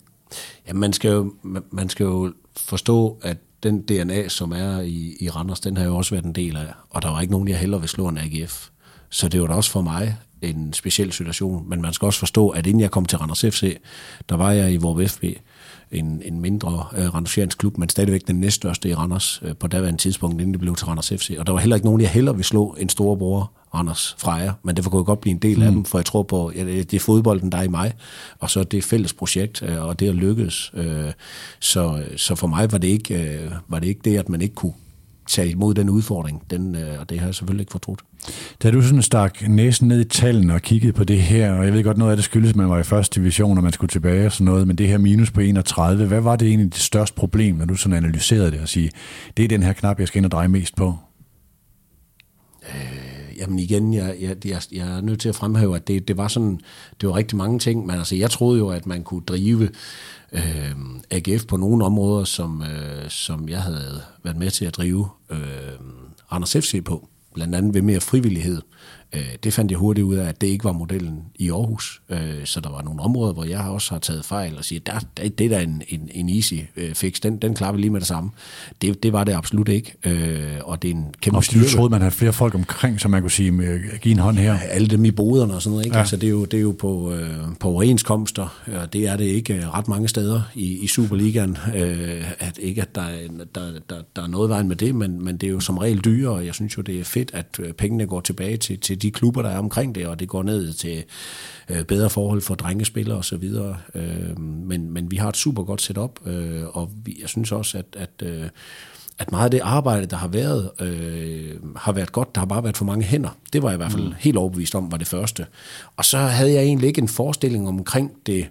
Ja, man skal jo, man skal jo forstå, at den DNA, som er i, i Randers, den har jo også været en del af, og der var ikke nogen, jeg heller vil slå en AGF. Så det var da også for mig en speciel situation, men man skal også forstå, at inden jeg kom til Randers FC, der var jeg i vores FB, en, en mindre uh, randersiansk klub, men stadigvæk den næststørste i Randers uh, på daværende tidspunkt, inden det blev til Randers FC. Og der var heller ikke nogen, jeg heller ville slå en storebror, Randers Freja, men derfor kunne jeg godt blive en del mm. af dem, for jeg tror på, ja, det er fodbolden, der er i mig, og så det fælles projekt, uh, og det at lykkes. Uh, så, så for mig var det, ikke, uh, var det ikke det, at man ikke kunne tage imod den udfordring, den, øh, og det har jeg selvfølgelig ikke fortrudt. Da du sådan stak næsen ned i tallene og kiggede på det her, og jeg ved godt noget af det skyldes, at man var i første division, og man skulle tilbage og sådan noget, men det her minus på 31, hvad var det egentlig det største problem, når du sådan analyserede det og sige, det er den her knap, jeg skal ind og dreje mest på? Øh, jamen igen, jeg, jeg, jeg, jeg er nødt til at fremhæve, at det, det var sådan, det var rigtig mange ting, men altså jeg troede jo, at man kunne drive øh, AGF på nogle områder, som, øh, som jeg havde været med til at drive øh, Anders FC på. Blandt andet ved mere frivillighed. Øh, det fandt jeg hurtigt ud af, at det ikke var modellen i Aarhus. Øh, så der var nogle områder, hvor jeg også har taget fejl og siger, der, der, det er da en, en, en easy øh, fix, den, den klarer vi lige med det samme. Det, det var det absolut ikke, øh, og det er en kæmpe og styrke. du troede, man havde flere folk omkring, som man kunne sige, med, give en hånd her? Alle dem i boderne og sådan noget, ikke? Ja. Altså, det er jo, det er jo på, øh, på overenskomster, og det er det ikke ret mange steder i, i Superligaen, øh, at ikke at der, der, der, der er noget vejen med det, men, men det er jo som regel dyre, og jeg synes jo, det er fedt, at pengene går tilbage til, til de klubber, der er omkring det, og det går ned til øh, bedre forhold for drengespillere osv. Øh, men, men vi har et super godt setup, øh, og vi, jeg synes også, at, at øh, at meget af det arbejde, der har været, øh, har været godt. Der har bare været for mange hænder. Det var jeg i hvert fald mm. helt overbevist om, var det første. Og så havde jeg egentlig ikke en forestilling omkring det,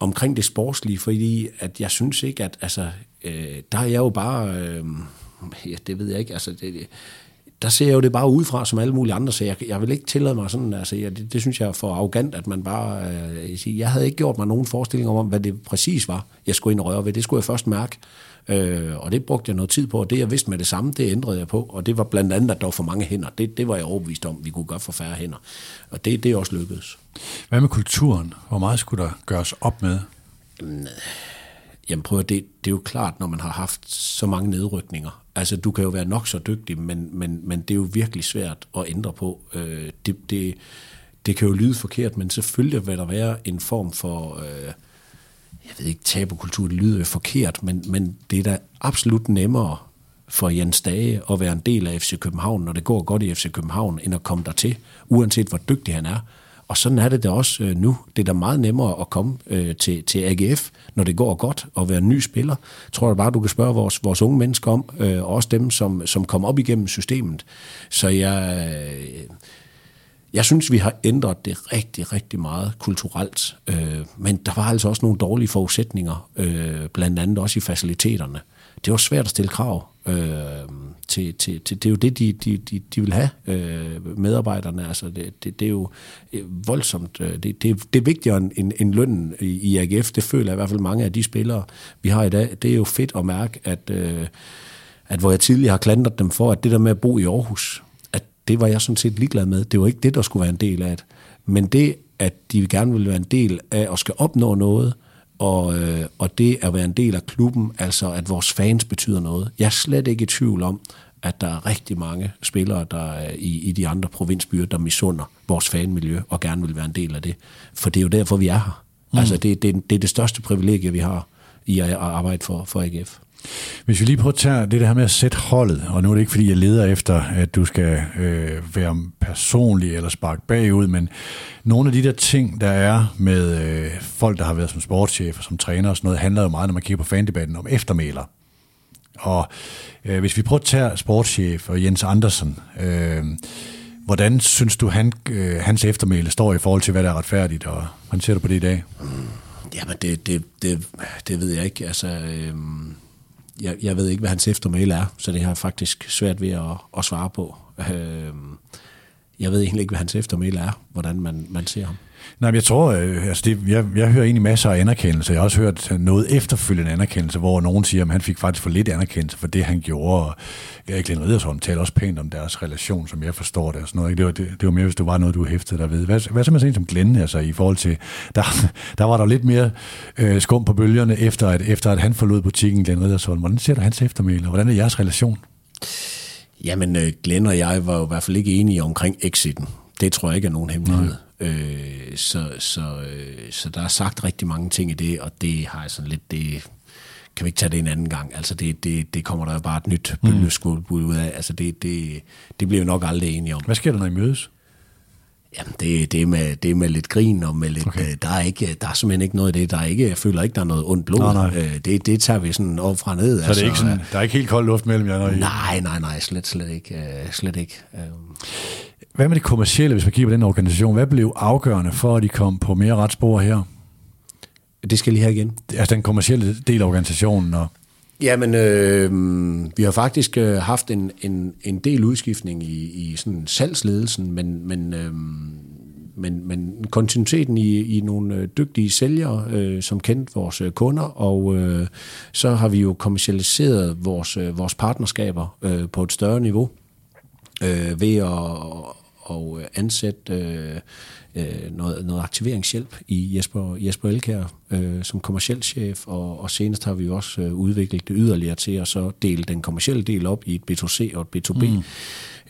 omkring det sportslige, fordi at jeg synes ikke, at altså, øh, der er jeg jo bare, øh, ja, det ved jeg ikke, altså det, der ser jeg jo det bare udefra, som alle mulige andre, så jeg, jeg vil ikke tillade mig sådan, altså jeg, det, det synes jeg er for arrogant, at man bare, øh, jeg havde ikke gjort mig nogen forestilling om, hvad det præcis var, jeg skulle ind og røre ved, det skulle jeg først mærke, øh, og det brugte jeg noget tid på, og det jeg vidste med det samme, det ændrede jeg på, og det var blandt andet, at der var for mange hænder, det, det var jeg overbevist om, vi kunne gøre for færre hænder, og det, det er også lykkedes. Hvad med kulturen? Hvor meget skulle der gøres op med? Jamen prøv at det, det er jo klart, når man har haft så mange nedrykninger. Altså du kan jo være nok så dygtig, men, men, men det er jo virkelig svært at ændre på. Øh, det, det, det kan jo lyde forkert, men selvfølgelig vil der være en form for, øh, jeg ved ikke, tabukultur, det lyder jo forkert, men, men det er da absolut nemmere for Jens Dage at være en del af FC København, når det går godt i FC København, end at komme der til, uanset hvor dygtig han er. Og sådan er det da også øh, nu. Det er da meget nemmere at komme øh, til, til AGF, når det går godt, og være en ny spiller. Jeg tror jeg bare, du kan spørge vores, vores unge mennesker om, øh, og også dem, som, som kom op igennem systemet. Så jeg, øh, jeg synes, vi har ændret det rigtig, rigtig meget kulturelt. Øh, men der var altså også nogle dårlige forudsætninger, øh, blandt andet også i faciliteterne. Det var svært at stille krav øh, til, til, til, det er jo det, de, de, de, de vil have, øh, medarbejderne. Altså, det, det, det er jo øh, voldsomt. Øh, det, det, det er vigtigere end, end lønnen i, i AGF. Det føler jeg i hvert fald mange af de spillere, vi har i dag. Det er jo fedt at mærke, at, øh, at hvor jeg tidligere har klandret dem for, at det der med at bo i Aarhus, at det var jeg sådan set ligeglad med. Det var ikke det, der skulle være en del af det. Men det, at de gerne vil være en del af at skal opnå noget, og, øh, og det at være en del af klubben, altså at vores fans betyder noget. Jeg er slet ikke i tvivl om, at der er rigtig mange spillere der er i, i de andre provinsbyer, der misunder vores fanmiljø og gerne vil være en del af det. For det er jo derfor, vi er her. Mm. Altså det, det, det er det største privilegie, vi har i at arbejde for, for AGF. Hvis vi lige prøver at tage det der med at sætte holdet, og nu er det ikke, fordi jeg leder efter, at du skal øh, være personlig eller sparke bagud, men nogle af de der ting, der er med øh, folk, der har været som sportschef og som træner og sådan noget, handler jo meget, når man kigger på fandebatten, om eftermæler. Og øh, hvis vi prøver at tage sportschef og Jens Andersen, øh, hvordan synes du, han, øh, hans eftermæle står i forhold til, hvad der er retfærdigt, og hvordan ser du på det i dag? Mm. Jamen, det, det, det, det ved jeg ikke. Altså, øh, jeg, jeg ved ikke, hvad hans eftermæle er, så det har jeg faktisk svært ved at, at svare på. Øh, jeg ved egentlig ikke, hvad hans eftermæle er, hvordan man, man ser ham. Nej, men jeg tror, øh, altså det, jeg, jeg hører egentlig masser af anerkendelse. Jeg har også hørt noget efterfølgende anerkendelse, hvor nogen siger, at han fik faktisk for lidt anerkendelse for det, han gjorde. Og Erik Lind Riddersholm taler også pænt om deres relation, som jeg forstår det. Og sådan noget. Det, var, det, det var mere, hvis det var noget, du hæftede dig ved. Hvad, hvad så med sådan som Glenn, altså i forhold til, der, der var der lidt mere øh, skum på bølgerne, efter at, efter at han forlod butikken, Glenn Riddersholm. Hvordan ser du hans eftermæle, og hvordan er jeres relation? Jamen, øh, Glenn og jeg var jo i hvert fald ikke enige omkring exiten. Det tror jeg ikke er nogen hemmelighed. Øh, så, så, øh, så der er sagt rigtig mange ting i det, og det har jeg sådan lidt, det kan vi ikke tage det en anden gang. Altså det, det, det kommer der jo bare et nyt mm. bølgeskålbud ud af. Altså det, det, det bliver vi nok aldrig enige om. Hvad sker der, når I mødes? Jamen, det, det, er med, det er med lidt grin og med lidt... Okay. Øh, der, er ikke, der er simpelthen ikke noget af det. Der er ikke, jeg føler ikke, der er noget ondt blod. Nej, nej. Øh, det, det tager vi sådan op fra ned. Så altså, det er ikke sådan, der er ikke helt kold luft mellem jer? Når I... Nej, nej, nej, slet, slet ikke. Slet ikke. Hvad med det kommercielle, hvis man kigger på den organisation? Hvad blev afgørende for, at de kom på mere retsspor her? Det skal lige her igen. Altså den kommercielle del af organisationen? Og Jamen, øh, vi har faktisk øh, haft en, en, en del udskiftning i, i sådan salgsledelsen, men, men, øh, men, men kontinuiteten i, i nogle øh, dygtige sælgere, øh, som kendte vores øh, kunder, og øh, så har vi jo kommercialiseret vores, øh, vores partnerskaber øh, på et større niveau øh, ved at at ansætte øh, øh, noget, noget aktiveringshjælp i Jesper, Jesper Elkær øh, som kommersiel chef, og, og senest har vi jo også øh, udviklet det yderligere til at så dele den kommercielle del op i et B2C og et B2B. Mm.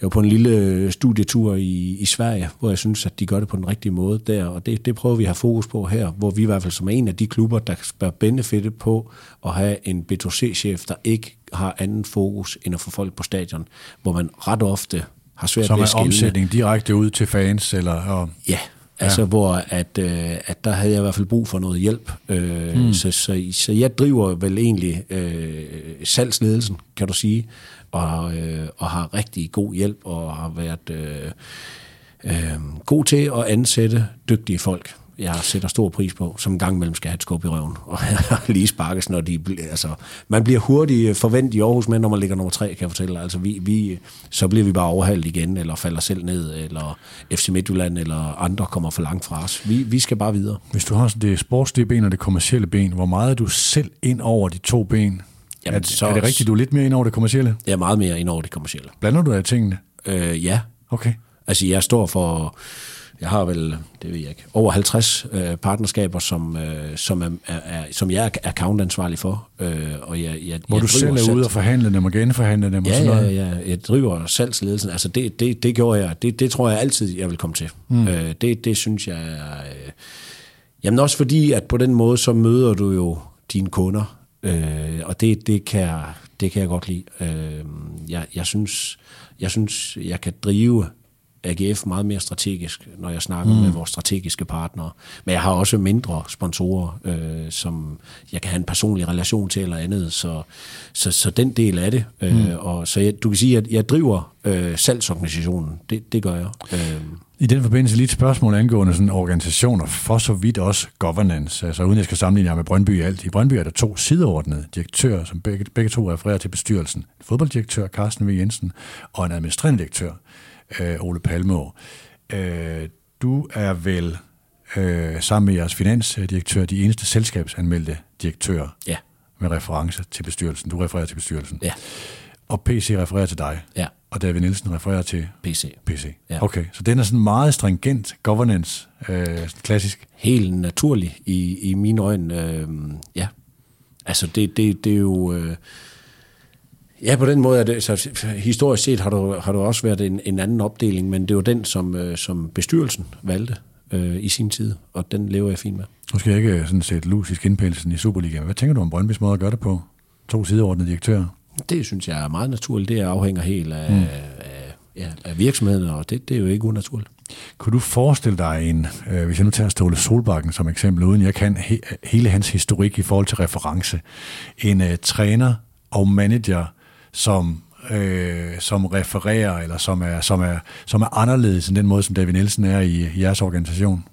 Jeg var på en lille studietur i, i Sverige, hvor jeg synes, at de gør det på den rigtige måde der, og det, det prøver vi at have fokus på her, hvor vi i hvert fald som en af de klubber, der skal benefitte på at have en B2C-chef, der ikke har anden fokus end at få folk på stadion, hvor man ret ofte har svært Som ved at skille. omsætning direkte ud til fans, eller... Og, Ja, altså ja. hvor at, øh, at der havde jeg i hvert fald brug for noget hjælp. Øh, mm. så, så, så jeg driver vel egentlig øh, salgsledelsen, kan du sige, og, øh, og har rigtig god hjælp, og har været øh, øh, god til at ansætte dygtige folk. Jeg sætter stor pris på, som en gang imellem skal have et skub i røven, og lige sparkes, når de altså, man bliver hurtigt forventet i Aarhus med, når man ligger nummer tre, kan jeg fortælle dig. Altså, vi, vi, så bliver vi bare overhalet igen, eller falder selv ned, eller FC Midtjylland, eller andre kommer for langt fra os. Vi, vi skal bare videre. Hvis du har det sportslige ben og det kommercielle ben, hvor meget er du selv ind over de to ben? Jamen, er, så- er det rigtigt, du er lidt mere ind over det kommercielle? Er meget mere ind over det kommercielle. Blander du af tingene? Øh, ja, Okay. Altså, jeg står for, jeg har vel, det ved jeg ikke, over 50 øh, partnerskaber, som, øh, som, er, er, som jeg er accountansvarlig for. Øh, og jeg, jeg, Hvor jeg du selv er ude og forhandle dem og genforhandle dem og Ja, sådan ja, noget? ja, jeg driver salgsledelsen. Altså det, det, det gjorde jeg. Det, det tror jeg altid, jeg vil komme til. Mm. Øh, det, det synes jeg er... Øh, jamen også fordi, at på den måde, så møder du jo dine kunder. Øh, og det, det, kan jeg, det kan jeg godt lide. Øh, jeg, jeg, synes, jeg synes, jeg kan drive AGF meget mere strategisk, når jeg snakker mm. med vores strategiske partnere. Men jeg har også mindre sponsorer, øh, som jeg kan have en personlig relation til eller andet. Så, så, så den del af det. Øh, mm. og så jeg, du kan sige, at jeg driver øh, salgsorganisationen. Det, det gør jeg. Øh, I den forbindelse lige et spørgsmål angående sådan organisationer, for så vidt også governance, altså uden jeg skal sammenligne jer med Brøndby i alt. I Brøndby er der to sideordnede direktører, som begge, begge to refererer til bestyrelsen. En fodbolddirektør, Carsten V. Jensen, og en administrerende direktør, øh, Ole Palmeå. Øh, du er vel øh, sammen med jeres finansdirektør de eneste selskabsanmeldte direktører ja, med reference til bestyrelsen. Du refererer til bestyrelsen. ja, Og PC refererer til dig. ja. Og David Nielsen refererer til PC. PC. Ja. Okay, så den er sådan meget stringent governance, øh, klassisk. helt naturlig i, i mine øjne. Øh, ja, altså det, det, det er jo... Øh, ja, på den måde er det... Så historisk set har du, har du også været en, en anden opdeling, men det var den, som, øh, som bestyrelsen valgte øh, i sin tid, og den lever jeg fint med. Nu skal jeg ikke sådan sætte lus i skinpælsen i Superligaen. Hvad tænker du om Brøndbys måde at gøre det på? To sideordnede direktører. Det synes jeg er meget naturligt. Det afhænger helt af, mm. af, ja, af virksomheden, og det, det er jo ikke unaturligt. Kunne du forestille dig en, øh, hvis jeg nu tager Ståle Solbakken som eksempel, uden jeg kan he- hele hans historik i forhold til reference, en øh, træner og manager, som øh, som refererer, eller som er, som, er, som er anderledes end den måde, som David Nielsen er i, i jeres organisation?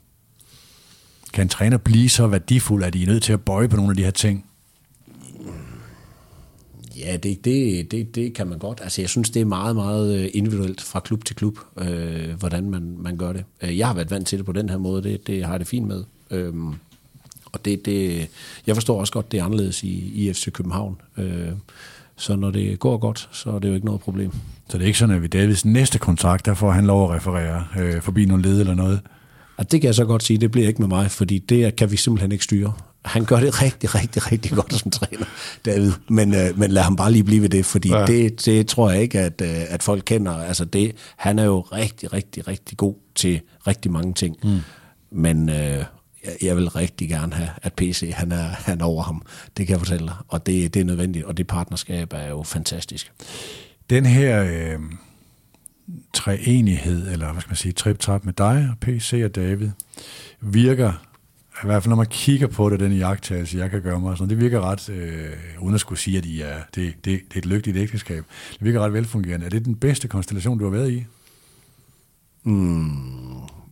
Kan en træner blive så værdifuld, at I er nødt til at bøje på nogle af de her ting? Ja, det, det, det, det kan man godt. Altså, jeg synes, det er meget, meget øh, individuelt fra klub til klub, øh, hvordan man, man gør det. Øh, jeg har været vant til det på den her måde, det, det har jeg det fint med. Øhm, og det, det, jeg forstår også godt, det er anderledes i, i FC København. Øh, så når det går godt, så er det jo ikke noget problem. Så det er ikke sådan, at ved Davids næste kontrakt, der får han lov at referere øh, forbi nogle led eller noget. Og det kan jeg så godt sige, det bliver ikke med mig, fordi det kan vi simpelthen ikke styre. Han gør det rigtig, rigtig, rigtig godt som træner, David. Men, øh, men lad ham bare lige blive ved det, fordi Ja. ja. det, det tror jeg ikke, at, øh, at folk kender. Altså det, han er jo rigtig, rigtig, rigtig god til rigtig mange ting. Mm. Men øh, jeg, vil rigtig gerne have, at PC han er, han er over ham. Det kan jeg fortælle dig. Og det, det er nødvendigt, og det partnerskab er jo fantastisk. Den her øh, treenighed, eller hvad skal man sige, trip-trap med dig og PC og David, virker, i hvert fald når man kigger på det, den jagttagelse, jeg kan gøre mig, sådan, det virker ret, øh, uden at skulle sige, at I er, det, det, det er et lykkeligt ægteskab, det virker ret velfungerende. Er det den bedste konstellation, du har været i?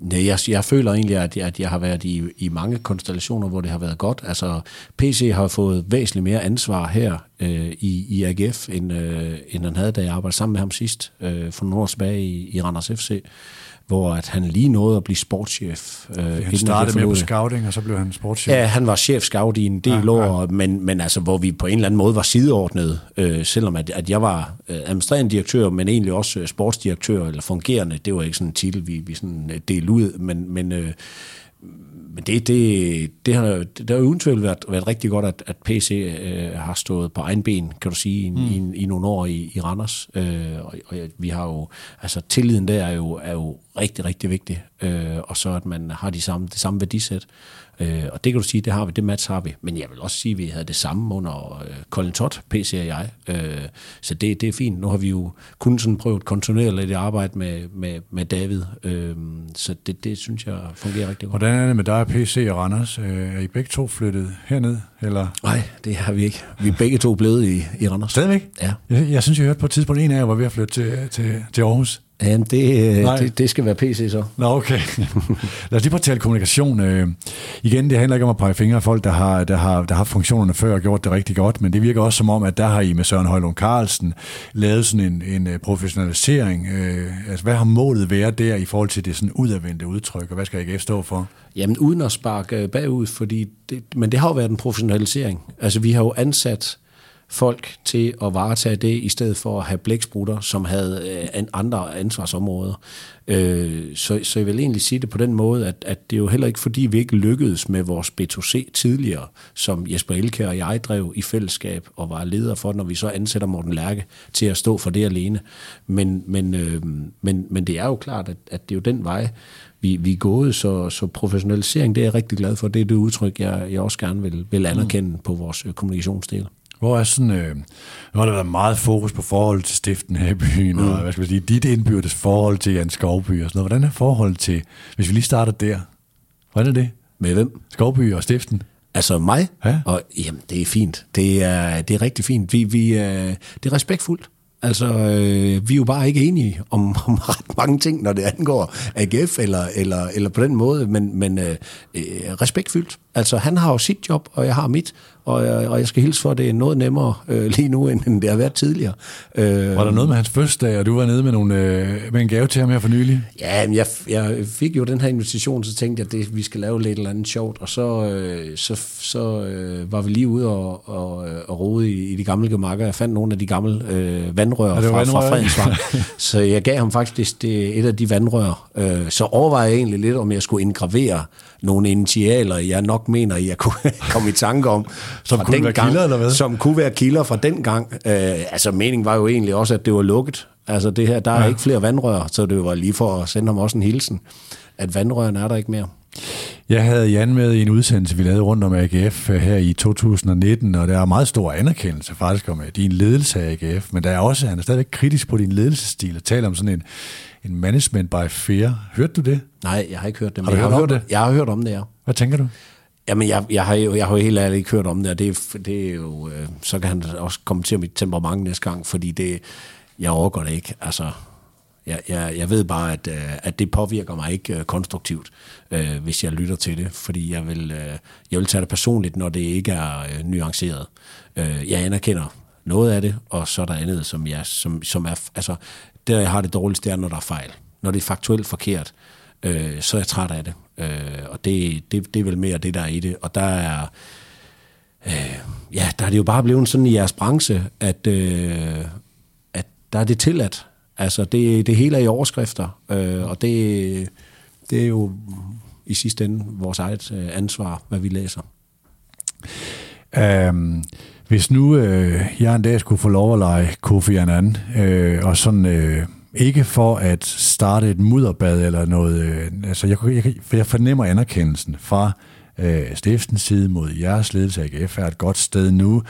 Nej, jeg, jeg føler egentlig, at jeg, at jeg har været i, i mange konstellationer, hvor det har været godt. Altså, PC har fået væsentligt mere ansvar her øh, i, i AGF, end, øh, end han havde, da jeg arbejdede sammen med ham sidst, øh, for nogle år tilbage i, i Randers FC hvor at han lige nåede at blive sportschef. Øh, han startede med på scouting, og så blev han sportschef. Ja, han var chef scout i en del ja, år, ja. Men, men altså, hvor vi på en eller anden måde var sideordnet, øh, selvom at, at jeg var øh, administrerende direktør, men egentlig også øh, sportsdirektør, eller fungerende, det var ikke sådan en titel, vi, vi sådan øh, delte ud, men, men øh, men det, det, det, har, det har uden tvivl været, været rigtig godt, at, at PC øh, har stået på egen ben, kan du sige, i, mm. i, i nogle år i, i Randers. Øh, og, og vi har jo, altså tilliden der er jo, er jo rigtig, rigtig vigtig. Øh, og så at man har de samme, det samme værdisæt. Øh, og det kan du sige, det har vi, det match har vi. Men jeg vil også sige, at vi havde det samme under øh, Colin Todd, PC og jeg. Øh, så det, det er fint. Nu har vi jo kun sådan prøvet kontinuerligt at arbejde med, med, med David. Øh, så det, det synes jeg fungerer rigtig godt. Hvordan er det med dig, PC og Randers? Øh, er I begge to flyttet herned? Eller? Nej, det har vi ikke. Vi er begge to blevet i, i Randers. Stadigvæk? Ja. Jeg, jeg synes, jeg hørte på et tidspunkt, en af jer var ved at flytte til, til, til Aarhus. Ja, det, øh, det, det skal være PC så. Nå, okay. Lad os lige prøve at tale kommunikation. Øh, igen, det handler ikke om at pege fingre af folk, der har, der, har, der har funktionerne før og gjort det rigtig godt, men det virker også som om, at der har I med Søren Højlund Carlsen lavet sådan en, en øh, professionalisering. altså, hvad har målet været der i forhold til det sådan udadvendte udtryk, og hvad skal AGF stå for? Jamen, uden at sparke bagud, fordi det, men det har jo været en professionalisering. Altså, vi har jo ansat folk til at varetage det, i stedet for at have blæksprutter, som havde øh, andre ansvarsområder. Øh, så, så jeg vil egentlig sige det på den måde, at, at det er jo heller ikke fordi, vi ikke lykkedes med vores B2C tidligere, som Jesper Elke og jeg drev i fællesskab og var leder for, når vi så ansætter Morten Lærke til at stå for det alene. Men, men, øh, men, men det er jo klart, at, at det er jo den vej, vi, vi er gået, så, så professionalisering, det er jeg rigtig glad for. Det er det udtryk, jeg, jeg også gerne vil, vil anerkende mm. på vores kommunikationsdel. Hvor er sådan, øh, har der været meget fokus på forhold til stiften her i byen, mm. og hvad skal man sige, dit indbyrdes forhold til Jan Skovby og sådan noget. Hvordan er forholdet til, hvis vi lige starter der, hvordan er det? Med hvem? Skovby og stiften. Altså mig? Ja. Og, jamen, det er fint. Det er, det er rigtig fint. Vi, vi, øh, det er respektfuldt. Altså, øh, vi er jo bare ikke enige om, om ret mange ting, når det angår AGF eller, eller, eller på den måde, men, men øh, øh, respektfyldt. Altså, han har jo sit job, og jeg har mit, og, jeg, og jeg skal hilse for, at det er noget nemmere øh, lige nu, end det har været tidligere. Øh, var der noget med hans fødselsdag, og du var nede med, nogle, øh, med en gave til ham her for nylig? Ja, men jeg, jeg fik jo den her invitation, så tænkte jeg, at det, vi skal lave lidt eller andet sjovt, og så, øh, så, så øh, var vi lige ude og, og, og rode i, i de gamle gemakker. Jeg fandt nogle af de gamle øh, vandrør fra, vandrør. fra Fredensvang, så jeg gav ham faktisk det, et af de vandrør. Øh, så overvejede jeg egentlig lidt, om jeg skulle indgravere nogle initialer, jeg nok mener, jeg kunne komme i tanke om. Som kunne den være gang, kilder, eller hvad? Som kunne være kilder fra den gang. Øh, altså, meningen var jo egentlig også, at det var lukket. Altså, det her, der er ja. ikke flere vandrør, så det var lige for at sende ham også en hilsen, at vandrørene er der ikke mere. Jeg havde Jan med i en udsendelse, vi lavede rundt om AGF øh, her i 2019, og der er meget stor anerkendelse faktisk om din ledelse af AGF, men der er også, han er stadigvæk kritisk på din ledelsesstil og taler om sådan en, en management by fear. Hørte du det? Nej, jeg har ikke hørt det. Har du jeg hørt, har hørt det? Jeg har hørt om det, ja. Hvad tænker du? Jamen, jeg, jeg, har jo, jeg har jo helt ærligt ikke hørt om det, og det, det er jo, øh, så kan han også komme til mit temperament næste gang, fordi det, jeg overgår det ikke. Altså, jeg, jeg, jeg ved bare, at, øh, at det påvirker mig ikke øh, konstruktivt, øh, hvis jeg lytter til det, fordi jeg vil, øh, jeg vil tage det personligt, når det ikke er øh, nuanceret. Øh, jeg anerkender noget af det, og så er der andet, som, jeg, som, som er, altså, der jeg har det dårligste, er, når der er fejl. Når det er faktuelt forkert, øh, så er jeg træt af det. Øh, og det, det, det er vel mere det, der er i det. Og der er, øh, ja, der er det jo bare blevet sådan i jeres branche, at, øh, at der er det tilladt. Altså, det, det hele er i overskrifter, øh, og det, det er jo i sidste ende vores eget øh, ansvar, hvad vi læser. Um, hvis nu øh, jeg en dag skulle få lov at lege Kofi Annan, øh, og sådan... Øh, ikke for at starte et mudderbad eller noget. Øh, altså jeg, jeg, for jeg fornemmer anerkendelsen fra øh, Stiftens side mod jeres ledelse af AGF er et godt sted nu.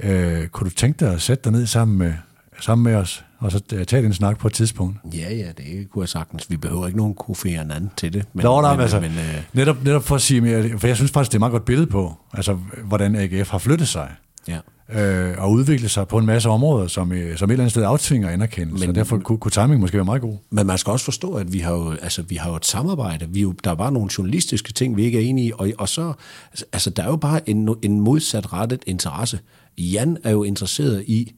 Øh, kunne du tænke dig at sætte dig ned sammen med, sammen med os, og så øh, tage den snak på et tidspunkt? Ja, ja, det kunne jeg sagtens. Vi behøver ikke nogen kofi anden til det. Men, Nå, nej, men, altså, men, øh... netop, netop for at sige mere, for jeg synes faktisk, det er et meget godt billede på, altså, hvordan AGF har flyttet sig. Ja. Øh, og udvikle sig på en masse områder, som, øh, som et eller andet sted aftvinger anerkendelse. Men, derfor kunne, kunne timing måske være meget god. Men man skal også forstå, at vi har jo, altså, vi har jo et samarbejde. Vi jo, der er bare nogle journalistiske ting, vi ikke er enige i, og, og så, altså, der er jo bare en, en modsat rettet interesse. Jan er jo interesseret i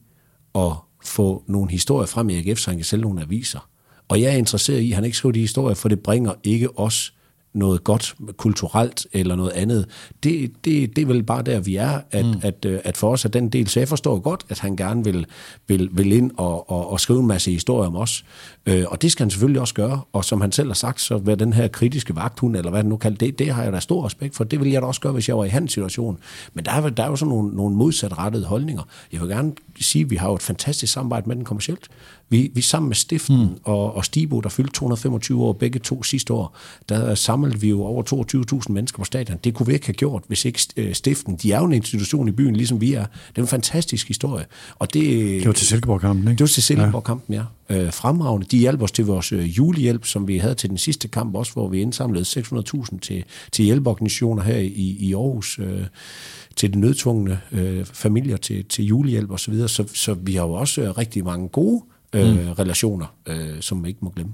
at få nogle historier frem i AGF, så han kan sælge nogle aviser. Og jeg er interesseret i, at han ikke skriver de historier, for det bringer ikke os noget godt kulturelt eller noget andet. Det, det, det er vel bare der, vi er, at, mm. at, øh, at for os er den del. Så jeg forstår godt, at han gerne vil, vil, vil ind og, og, og skrive en masse historier om os. Øh, og det skal han selvfølgelig også gøre. Og som han selv har sagt, så hvad den her kritiske vagthund, eller hvad det nu kalder det, det har jeg da stor respekt for. Det vil jeg da også gøre, hvis jeg var i hans situation. Men der er, der er jo sådan nogle, nogle modsatrettede holdninger. Jeg vil gerne sige, at vi har jo et fantastisk samarbejde med den kommercielt. Vi, vi sammen med Stiften mm. og, og Stibo, der fyldte 225 år begge to sidste år, der samlede vi jo over 22.000 mennesker på stadion. Det kunne vi ikke have gjort, hvis ikke øh, Stiften, de er jo en institution i byen, ligesom vi er. Det er en fantastisk historie. Og det, det var til Silkeborg-kampen, ikke? Det var til Silkeborg-kampen, ja. Øh, fremragende. De hjalp os til vores øh, julehjælp, som vi havde til den sidste kamp også, hvor vi indsamlede 600.000 til, til hjælpeorganisationer her i, i Aarhus. Øh, til de nødtvungne øh, familier til, til julehjælp osv. Så, videre. så, så vi har jo også øh, rigtig mange gode øh, mm. relationer, øh, som man ikke må glemme.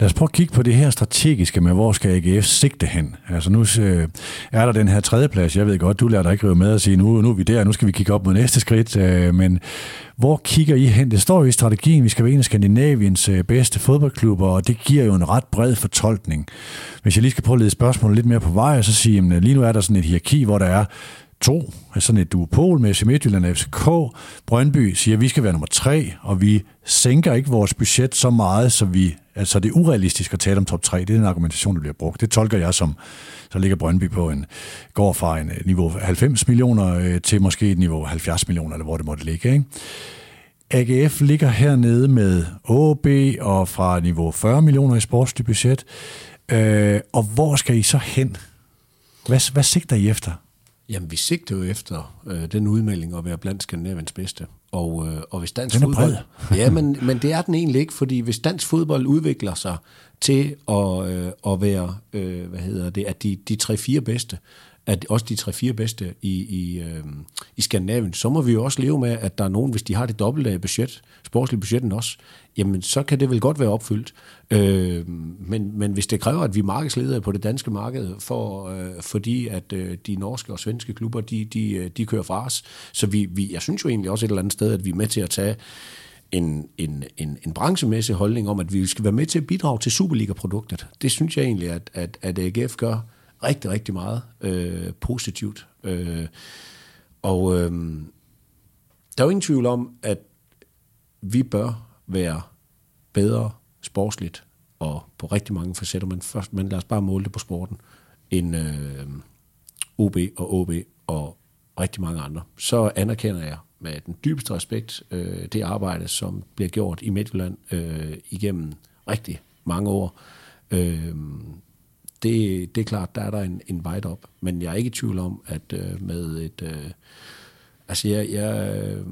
Lad os prøve at kigge på det her strategiske med, hvor skal AGF sigte hen? Altså nu øh, er der den her tredje plads. Jeg ved godt, du lader dig ikke rive med at sige, nu, nu er vi der, nu skal vi kigge op mod næste skridt. Øh, men hvor kigger I hen? Det står jo i strategien, vi skal være en af Skandinaviens øh, bedste fodboldklubber, og det giver jo en ret bred fortolkning. Hvis jeg lige skal prøve at lede spørgsmålet lidt mere på vej, så sige, at lige nu er der sådan et hierarki, hvor der er to, sådan et duopol med FC Midtjylland og FCK. Brøndby siger, at vi skal være nummer tre, og vi sænker ikke vores budget så meget, så vi altså det er urealistisk at tale om top 3. Det er en argumentation, der bliver brugt. Det tolker jeg som, så ligger Brøndby på en, går fra en øh, niveau 90 millioner øh, til måske et niveau 70 millioner, eller hvor det måtte ligge. Ikke? AGF ligger hernede med OB og fra niveau 40 millioner i sportsligt budget. Øh, og hvor skal I så hen? Hvad, hvad sigter I efter? Jamen, vi sigter jo efter øh, den udmelding at være blandt Skandinaviens bedste. Og, øh, og hvis dansk den er fodbold... Bred. ja, men, men det er den egentlig ikke, fordi hvis dansk fodbold udvikler sig til at, øh, at være, øh, hvad hedder det, at de, de tre-fire bedste, at også de tre-fire bedste i, i, øh, i Skandinavien, så må vi jo også leve med, at der er nogen, hvis de har det dobbelte af budget, sportslige budgetten også, jamen så kan det vel godt være opfyldt. Øh, men, men hvis det kræver, at vi markedsleder på det danske marked, for, øh, fordi at øh, de norske og svenske klubber, de, de, øh, de kører fra os, så vi, vi, jeg synes jo egentlig også et eller andet sted, at vi er med til at tage en, en, en, en branchemæssig holdning om, at vi skal være med til at bidrage til Superliga-produktet. Det synes jeg egentlig, at, at, at AGF gør rigtig, rigtig meget øh, positivt. Øh, og øh, der er jo ingen tvivl om, at vi bør være bedre sportsligt og på rigtig mange facetter, men, først, men lad os bare måle det på sporten, end øh, OB og OB og rigtig mange andre. Så anerkender jeg med den dybeste respekt øh, det arbejde, som bliver gjort i Midtjylland øh, igennem rigtig mange år. Øh, det, det er klart, der er der en, en vej op, men jeg er ikke i tvivl om, at øh, med et... Øh, altså, jeg, jeg, øh,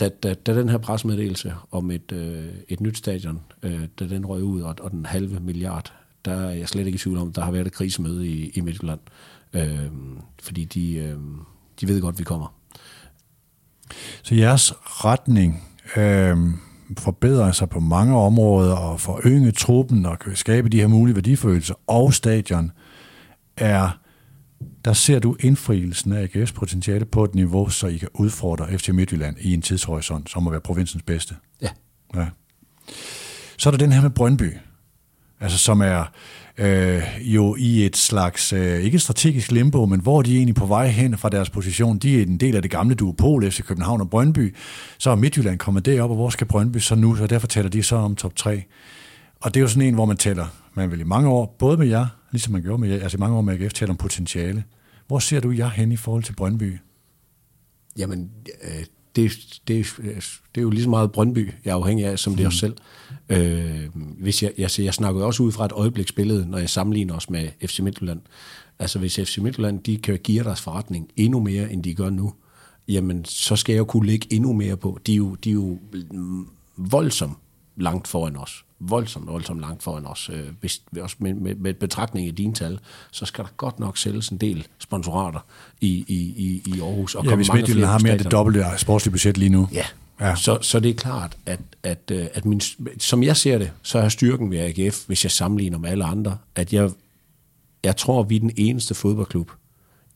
da, da, da den her presmeddelelse om et, øh, et nyt stadion, øh, da den røg ud, og, og den halve milliard, der er jeg slet ikke i tvivl om, der har været et krisemøde i, i Midtjylland. Øh, fordi de, øh, de ved godt, at vi kommer. Så jeres retning øh, forbedrer sig på mange områder og forøge truppen og skabe de her mulige værdifølelser og stadion er der ser du indfrielsen af AGF's potentiale på et niveau, så I kan udfordre FC Midtjylland i en tidshorisont, som må være provinsens bedste. Ja. ja. Så er der den her med Brøndby, altså som er øh, jo i et slags, øh, ikke strategisk limbo, men hvor de er egentlig på vej hen fra deres position. De er en del af det gamle duopol FC København og Brøndby. Så er Midtjylland kommet derop, og hvor skal Brøndby så nu? Så derfor taler de så om top 3. Og det er jo sådan en, hvor man tæller, man vil i mange år, både med jer, ligesom man gjorde med, altså i mange år med AGF, taler om potentiale. Hvor ser du jer hen i forhold til Brøndby? Jamen, øh, det, det, det er jo lige så meget Brøndby, jeg er afhængig af, som det er os mm. selv. Øh, hvis jeg, jeg, jeg snakker også ud fra et øjebliksbillede, når jeg sammenligner os med FC Midtjylland. Altså hvis FC Midtjylland, de kan give deres forretning endnu mere, end de gør nu, jamen så skal jeg jo kunne lægge endnu mere på. De er jo, de er jo voldsomt langt foran os. Voldsomt, voldsomt langt foran os. Øh, hvis, også med, med, med betragtning af dine tal, så skal der godt nok sælges en del sponsorater i, i, i, i Aarhus. Og ja, hvis Midtjylland har mere end det dobbelte sportslige budget lige nu. Ja, Ja. Så, så det er klart, at, at, øh, at min, som jeg ser det, så er styrken ved AGF, hvis jeg sammenligner med alle andre, at jeg, jeg tror, vi er den eneste fodboldklub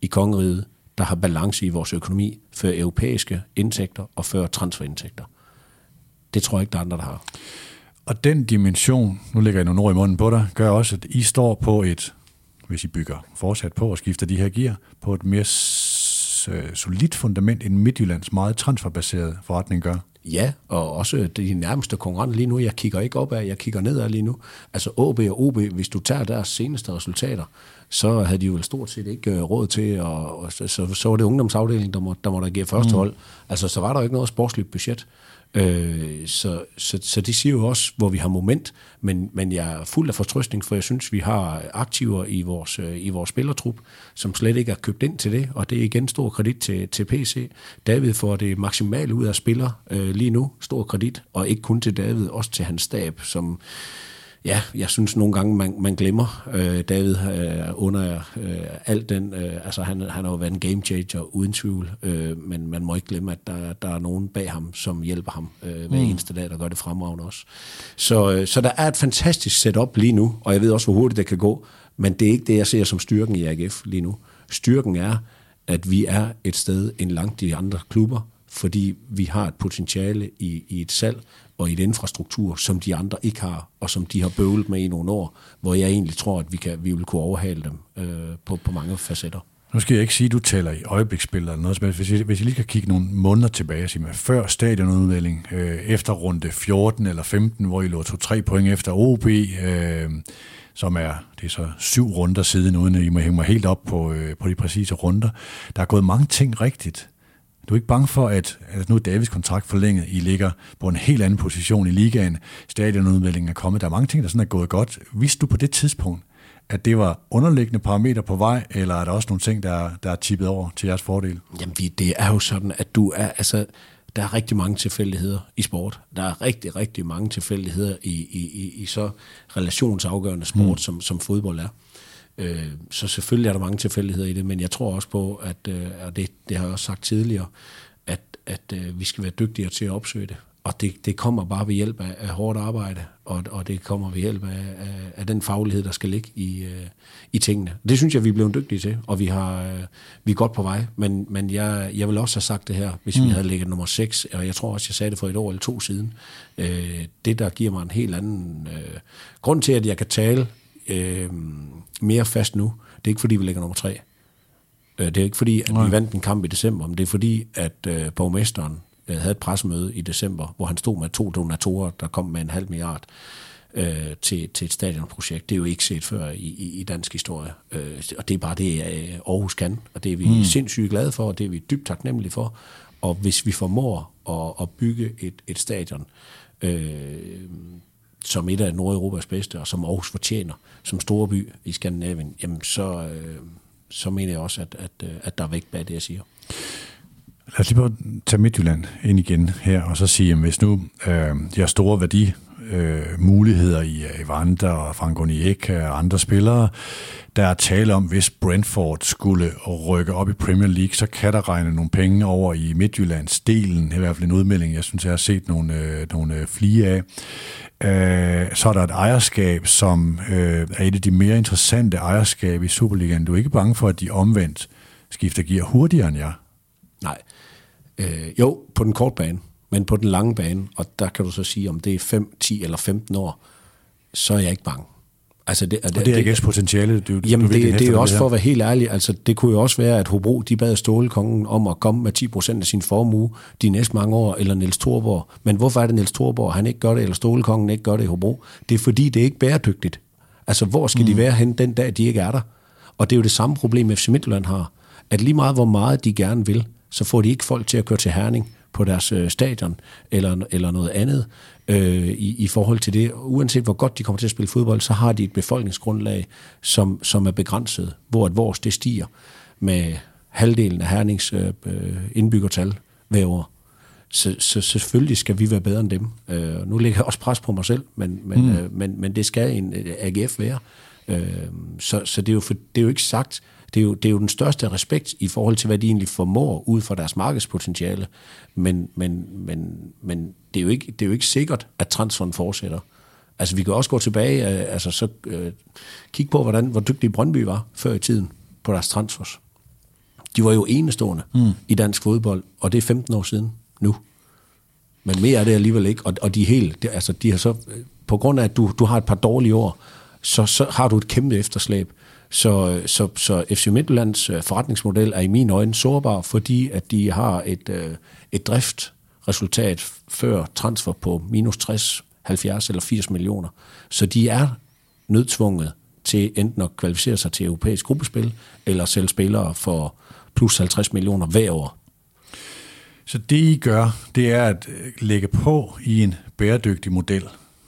i kongeriget, der har balance i vores økonomi for europæiske indtægter og for transferindtægter. Det tror jeg ikke, der er andre, der har. Og den dimension, nu lægger jeg nogle ord i munden på dig, gør også, at I står på et, hvis I bygger fortsat på og skifter de her gear, på et mere øh, solidt fundament, end Midtjyllands meget transferbaserede forretning gør. Ja, og også de nærmeste konkurrenter lige nu. Jeg kigger ikke opad, jeg kigger nedad lige nu. Altså OB og OB, hvis du tager deres seneste resultater, så havde de jo stort set ikke øh, råd til, og, og så, så, var det ungdomsafdelingen, der må, der må der give første mm. hold. Altså, så var der jo ikke noget sportsligt budget. Øh, så, så, så det siger jo også, hvor vi har moment, men, men jeg er fuld af fortrøstning, for jeg synes, vi har aktiver i vores, øh, i vores spillertrup, som slet ikke er købt ind til det, og det er igen stor kredit til, til PC. David får det maksimale ud af spiller øh, lige nu, stor kredit, og ikke kun til David, også til hans stab, som Ja, jeg synes nogle gange, man, man glemmer øh, David øh, under øh, alt den, øh, altså han, han har jo været en game changer uden tvivl, øh, men man må ikke glemme, at der, der er nogen bag ham, som hjælper ham øh, hver mm. eneste dag, der gør det fremragende også. Så, øh, så der er et fantastisk setup lige nu, og jeg ved også, hvor hurtigt det kan gå, men det er ikke det, jeg ser som styrken i AGF lige nu. Styrken er, at vi er et sted end langt de andre klubber, fordi vi har et potentiale i, i et salg, og i et infrastruktur, som de andre ikke har, og som de har bøvlet med i nogle år, hvor jeg egentlig tror, at vi, kan, vi vil kunne overhale dem øh, på, på mange facetter. Nu skal jeg ikke sige, at du taler i øjebliksspil eller noget som Hvis hvis jeg lige kan kigge nogle måneder tilbage, sige med før stadionudmelding, øh, efter runde 14 eller 15, hvor I lå to tre point efter OB, øh, som er, det er så syv runder siden, uden at I må hænge mig helt op på, øh, på de præcise runder. Der er gået mange ting rigtigt. Du er ikke bange for, at, at nu er Davids kontrakt forlænget, I ligger på en helt anden position i ligaen, stadionudmeldingen er kommet, der er mange ting, der sådan er gået godt. Vidste du på det tidspunkt, at det var underliggende parametre på vej, eller er der også nogle ting, der, der er tippet over til jeres fordel? Jamen, det er jo sådan, at du er, altså, der er rigtig mange tilfældigheder i sport. Der er rigtig, rigtig mange tilfældigheder i, i, i, i så relationsafgørende sport, mm. som, som fodbold er. Øh, så selvfølgelig er der mange tilfældigheder i det, men jeg tror også på, at, øh, og det, det har jeg også sagt tidligere, at, at øh, vi skal være dygtigere til at opsøge det. Og det, det kommer bare ved hjælp af, af hårdt arbejde, og, og det kommer ved hjælp af, af, af den faglighed, der skal ligge i, øh, i tingene. Det synes jeg, vi er blevet dygtige til, og vi, har, øh, vi er godt på vej. Men, men jeg, jeg vil også have sagt det her, hvis mm. vi havde ligget nummer 6, og jeg tror også, jeg sagde det for et år eller to siden. Øh, det, der giver mig en helt anden øh, grund til, at jeg kan tale øh, mere fast nu. Det er ikke fordi, vi ligger nummer tre. Øh, det er ikke fordi, at Nej. vi vandt en kamp i december, men det er fordi, at øh, borgmesteren øh, havde et pressemøde i december, hvor han stod med to donatorer, der kom med en halv milliard øh, til, til et stadionprojekt. Det er jo ikke set før i, i, i dansk historie. Øh, og det er bare det, øh, Aarhus kan, og det er vi mm. sindssygt glade for, og det er vi dybt taknemmelige for. Og hvis vi formår at, at bygge et, et stadion, øh, som et af Nordeuropas bedste, og som Aarhus fortjener, som store by i Skandinavien, jamen så, øh, så mener jeg også, at, at, øh, at der er vægt bag det, jeg siger. Lad os lige prøve at tage Midtjylland ind igen her, og så sige, at hvis nu øh, de har store værdi, øh, muligheder i øh, Evander og Frank Oniek og andre spillere, der er tale om, hvis Brentford skulle rykke op i Premier League, så kan der regne nogle penge over i Midtjyllands delen, i hvert fald en udmelding, jeg synes, jeg har set nogle, øh, nogle øh, flie af. Øh, så er der et ejerskab, som øh, er et af de mere interessante ejerskab i Superligaen. Du er ikke bange for, at de omvendt skifter gear hurtigere end jer? Nej. Øh, jo, på den korte bane, men på den lange bane, og der kan du så sige, om det er 5, 10 eller 15 år, så er jeg ikke bange. Altså det, og det, det er ikke potentiale, du, jamen du det, det er jo også for at være helt ærlig, altså det kunne jo også være, at Hobro, de bad Stålekongen om at komme med 10% af sin formue de næste mange år, eller Niels Thorborg. Men hvorfor er det Niels Thorborg, han ikke gør det, eller Stålekongen ikke gør det i Hobro? Det er fordi, det er ikke bæredygtigt. Altså hvor skal mm. de være hen den dag, de ikke er der? Og det er jo det samme problem, FC Midtjylland har. At lige meget, hvor meget de gerne vil, så får de ikke folk til at køre til Herning på deres øh, stadion eller, eller noget andet øh, i, i forhold til det. Uanset hvor godt de kommer til at spille fodbold, så har de et befolkningsgrundlag, som, som er begrænset, hvor at vores det stiger med halvdelen af Hernings øh, indbyggertal hver år. så, så selvfølgelig skal vi være bedre end dem. Øh, nu lægger jeg også pres på mig selv, men, men, mm. øh, men, men det skal en øh, AGF være. Øh, så så det, er jo for, det er jo ikke sagt, det er, jo, det er jo den største respekt i forhold til, hvad de egentlig formår ud fra deres markedspotentiale. Men, men, men, men det, er jo ikke, det er jo ikke sikkert, at transferen fortsætter. Altså, vi kan også gå tilbage, øh, altså så øh, kigge på, hvordan, hvor dygtige Brøndby var før i tiden på deres transfers. De var jo enestående mm. i dansk fodbold, og det er 15 år siden nu. Men mere er det alligevel ikke, og, og de er helt, det, altså de har så, på grund af, at du, du har et par dårlige år, så, så har du et kæmpe efterslæb. Så, så, så FC Midtjyllands øh, forretningsmodel er i mine øjne sårbar, fordi at de har et, øh, et driftresultat før transfer på minus 60, 70 eller 80 millioner. Så de er nødtvunget til enten at kvalificere sig til europæisk gruppespil, eller sælge spillere for plus 50 millioner hver år. Så det I gør, det er at øh, lægge på i en bæredygtig model.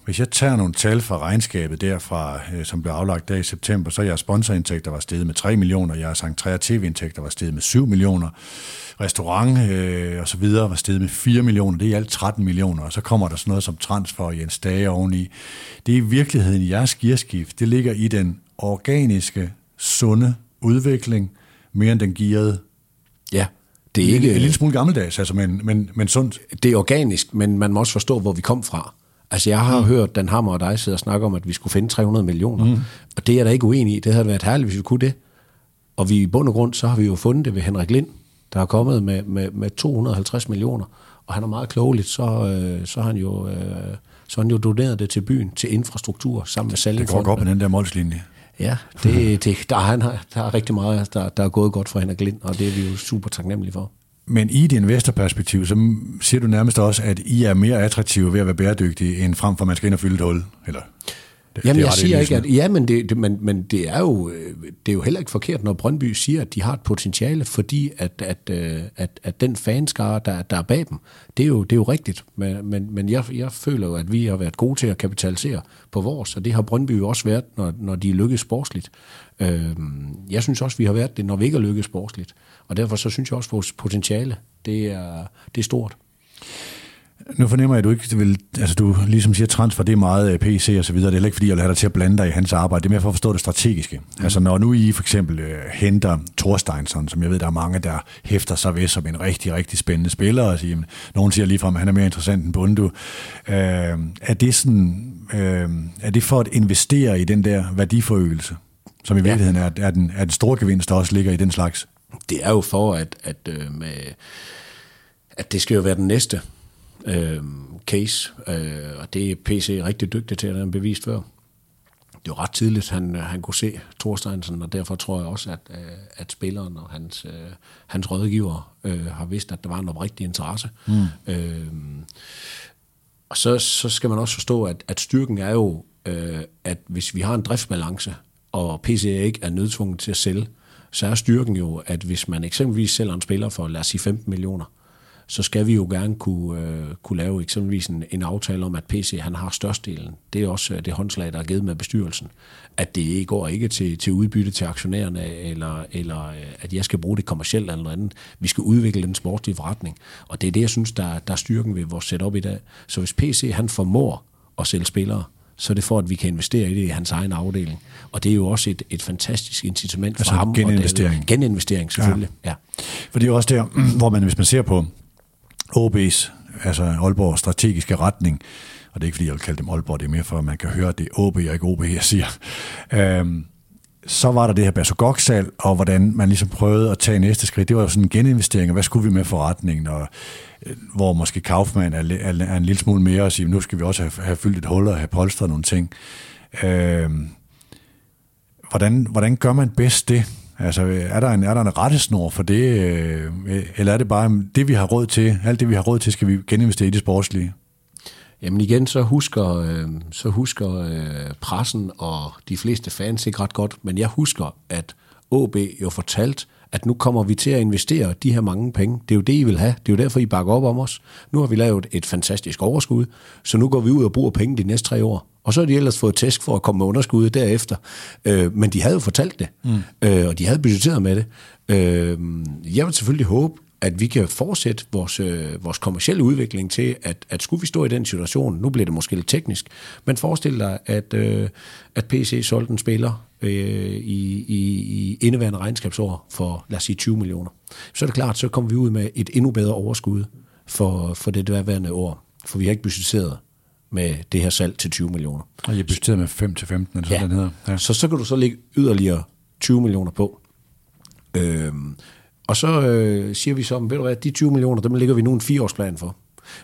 Hvis jeg tager nogle tal fra regnskabet derfra, øh, som blev aflagt der i september, så er jeres sponsorindtægter var steget med 3 millioner, jeres entré- tv-indtægter var steget med 7 millioner, restaurant øh, og så videre var steget med 4 millioner, det er i alt 13 millioner, og så kommer der sådan noget som transfer og Jens Dage oveni. Det er i virkeligheden jeres gearskift, det ligger i den organiske, sunde udvikling, mere end den gearede. Ja, det er ikke... En, en lille smule gammeldags, altså, men, men, men sundt. Det er organisk, men man må også forstå, hvor vi kom fra. Altså, jeg har mm. hørt Dan Hammer og dig sidde og snakke om, at vi skulle finde 300 millioner. Mm. Og det er jeg da ikke uenig i. Det havde været herligt, hvis vi kunne det. Og vi i bund og grund, så har vi jo fundet det ved Henrik Lind, der er kommet med, med, med 250 millioner. Og han er meget klogeligt, så, øh, så har han jo... Øh, så han jo doneret det til byen, til infrastruktur, sammen med salg. Det går godt med den der målslinje. Ja, det, det, der, er, han, der er rigtig meget, der, der er gået godt for Henrik Lind, og det er vi jo super taknemmelige for. Men i det investorperspektiv, så siger du nærmest også, at I er mere attraktive ved at være bæredygtige, end frem for at man skal ind og fylde et hul, eller? Det, Jamen, det jeg siger ikke, at... Ja, men, det, det, men, men det, er jo, det er jo heller ikke forkert, når Brøndby siger, at de har et potentiale, fordi at, at, øh, at, at den fanskare, der, der er bag dem, det er jo, det er jo rigtigt. Men, men, men jeg, jeg føler jo, at vi har været gode til at kapitalisere på vores, og det har Brøndby jo også været, når, når de lykkes sportsligt. Øhm, jeg synes også, vi har været det, når vi ikke har lykkes sportsligt. Og derfor så synes jeg også, at vores potentiale, det er, det er stort. Nu fornemmer jeg, at du ikke vil, altså du ligesom siger, transfer, det er meget øh, PC og så videre. Det er heller ikke, fordi jeg vil have dig til at blande dig i hans arbejde. Det er mere for at forstå det strategiske. Mm. Altså når nu I for eksempel uh, henter Thorsteinsson, som jeg ved, der er mange, der hæfter sig ved som en rigtig, rigtig spændende spiller, og siger, nogen siger ligefrem, at han er mere interessant end Bundu. Uh, er det sådan, uh, er det for at investere i den der værdiforøgelse, som i virkeligheden er, er, den, er den store gevinst, der også ligger i den slags? Det er jo for, at, at, uh, med, at det skal jo være den næste øh, case, øh, og det er PC rigtig dygtig til, at han bevist før. Det var ret tidligt, han, han kunne se Thorsteinsen, og derfor tror jeg også, at, øh, at spilleren og hans, øh, hans rådgiver øh, har vidst, at der var en oprigtig interesse. Mm. Øh, og så, så skal man også forstå, at, at styrken er jo, øh, at hvis vi har en driftsbalance, og PC ikke er nødtvunget til at sælge, så er styrken jo, at hvis man eksempelvis sælger en spiller for, lad os sige 15 millioner, så skal vi jo gerne kunne, øh, kunne lave eksempelvis en, en aftale om, at PC han har størstedelen. Det er også øh, det håndslag, der er givet med bestyrelsen. At det går ikke til, til udbytte til aktionærerne, eller, eller øh, at jeg skal bruge det kommercielt eller noget andet. Vi skal udvikle en sportslig forretning. Og det er det, jeg synes, der, der er styrken ved vores setup i dag. Så hvis PC han formår at sælge spillere, så er det for, at vi kan investere i det i hans egen afdeling. Og det er jo også et, et fantastisk incitament for altså ham. geninvestering. geninvestering, selvfølgelig. Ja. ja. For det er jo også der, hvor man, hvis man ser på OB's, altså Aalborg strategiske retning, og det er ikke fordi, jeg vil kalde dem Aalborg, det er mere for, at man kan høre, at det er OB og ikke OB, jeg siger. Øhm, så var der det her Basogok-salg, og hvordan man ligesom prøvede at tage næste skridt. Det var jo sådan en geninvestering, og hvad skulle vi med forretningen, og øh, hvor måske Kaufmann er, er, er en lille smule mere og sige, nu skal vi også have, have fyldt et hul og have polstret nogle ting. Øh, hvordan, hvordan gør man bedst det? Altså, er der en, er der en rettesnor for det, øh, eller er det bare det, vi har råd til, alt det, vi har råd til, skal vi geninvestere i det sportslige? Jamen igen, så husker, øh, så husker øh, pressen og de fleste fans ikke ret godt, men jeg husker, at OB jo fortalt, at nu kommer vi til at investere de her mange penge. Det er jo det, I vil have. Det er jo derfor, I bakker op om os. Nu har vi lavet et fantastisk overskud, så nu går vi ud og bruger penge de næste tre år. Og så har de ellers fået tæsk for at komme med underskuddet derefter. Øh, men de havde jo fortalt det, mm. øh, og de havde budgetteret med det. Øh, jeg vil selvfølgelig håbe, at vi kan fortsætte vores, øh, vores kommercielle udvikling til, at, at skulle vi stå i den situation, nu bliver det måske lidt teknisk, men forestil dig, at, øh, at PC solgte en spiller øh, i, i, i indeværende regnskabsår for, lad os sige, 20 millioner. Så er det klart, så kommer vi ud med et endnu bedre overskud for, for det derværende år, for vi har ikke budgetteret med det her salg til 20 millioner. Og jeg budgetteret med 5 til 15, eller sådan Ja. den hedder. Ja. Så, så kan du så lægge yderligere 20 millioner på. Øhm, og så øh, siger vi så, ved du hvad, de 20 millioner, dem lægger vi nu en fireårsplan for.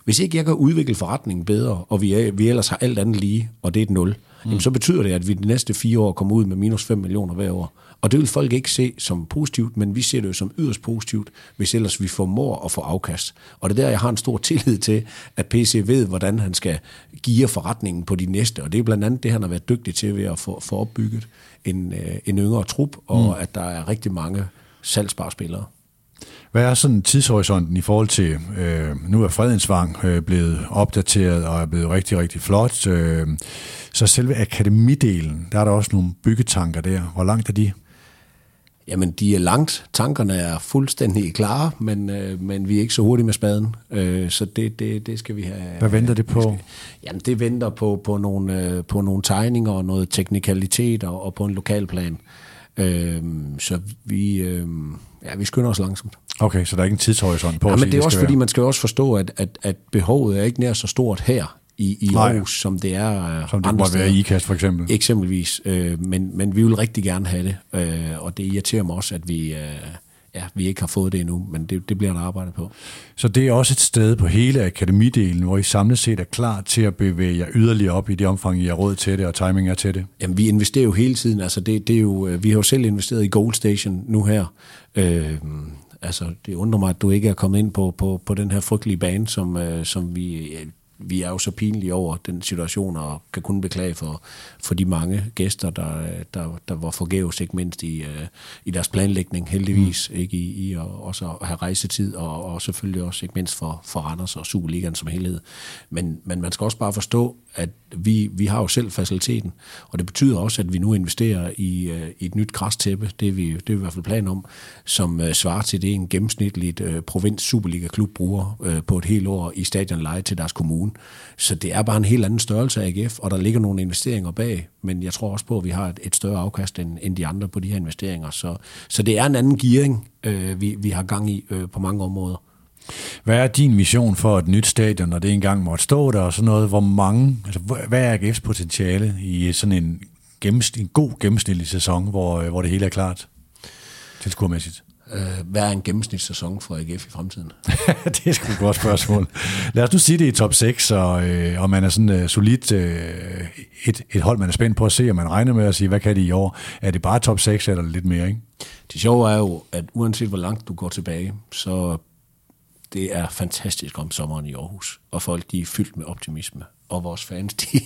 Hvis ikke jeg kan udvikle forretningen bedre, og vi, er, vi ellers har alt andet lige, og det er et nul, mm. jamen, så betyder det, at vi de næste fire år kommer ud med minus 5 millioner hver år. Og det vil folk ikke se som positivt, men vi ser det jo som yderst positivt, hvis ellers vi formår at få afkast. Og det er der, jeg har en stor tillid til, at PC ved, hvordan han skal give forretningen på de næste. Og det er blandt andet det, han har været dygtig til ved at få, få opbygget en, øh, en yngre trup, og mm. at der er rigtig mange salgsbare spillere. Hvad er sådan tidshorisonten i forhold til, øh, nu er Fredensvang øh, blevet opdateret og er blevet rigtig, rigtig flot. Øh, så selve akademidelen, der er der også nogle byggetanker der. Hvor langt er de? Jamen, de er langt. Tankerne er fuldstændig klare, men, øh, men vi er ikke så hurtige med spaden. Øh, så det, det, det skal vi have. Hvad venter det på? Jamen, det venter på, på, nogle, øh, på nogle tegninger og noget teknikalitet og, og på en lokalplan. Øh, så vi, øh, ja, vi skynder os langsomt. Okay, så der er ikke en tidshorisont på Ja, at men det er også fordi, være. man skal også forstå, at, at, at behovet er ikke nær så stort her i, i Nej. Aarhus, som det er øh, Som det andre måtte være i IKAST for eksempel. Eksempelvis. Øh, men, men vi vil rigtig gerne have det, øh, og det irriterer mig også, at vi, øh, ja, vi ikke har fået det endnu, men det, det bliver der arbejdet på. Så det er også et sted på hele akademidelen, hvor I samlet set er klar til at bevæge jer yderligere op i det omfang, I har råd til det, og timing er til det. Jamen, vi investerer jo hele tiden. Altså, det, det er jo, øh, vi har jo selv investeret i Gold Station nu her. Øh, altså, det undrer mig, at du ikke er kommet ind på, på, på den her frygtelige bane, som, øh, som vi... Vi er jo så pinlige over den situation, og kan kun beklage for, for de mange gæster, der, der, der var forgæves, ikke mindst i, øh, i deres planlægning, heldigvis, mm. ikke i, i at, også have rejsetid, og, og selvfølgelig også ikke mindst for, for Randers og Superligaen som helhed. Men, men man skal også bare forstå, at vi, vi har jo selv faciliteten, og det betyder også, at vi nu investerer i, øh, i et nyt græstæppe, det er, vi, det er vi i hvert fald plan om, som øh, svarer til det, en gennemsnitligt øh, provins Superliga-klub bruger øh, på et helt år i stadionleje til deres kommune. Så det er bare en helt anden størrelse af AGF, og der ligger nogle investeringer bag, men jeg tror også på, at vi har et, et større afkast end, end de andre på de her investeringer. Så, så det er en anden gearing, øh, vi, vi har gang i øh, på mange områder. Hvad er din vision for et nyt stadion, når det engang måtte stå der, og sådan noget? Hvor mange, altså, hvad er AGF's potentiale i sådan en, gennemsnit, en god gennemsnitlig sæson, hvor, øh, hvor det hele er klart tilskuermæssigt? Øh, hvad er en gennemsnitssæson for AGF i fremtiden? det er sgu et godt spørgsmål. Lad os nu sige det i top 6, og, øh, og man er sådan øh, solidt øh, et, et hold, man er spændt på at se, og man regner med at sige, hvad kan de i år? Er det bare top 6 eller lidt mere, ikke? Det sjove er jo, at uanset hvor langt du går tilbage, så det er fantastisk om sommeren i Aarhus, og folk de er fyldt med optimisme. Og vores fans, de,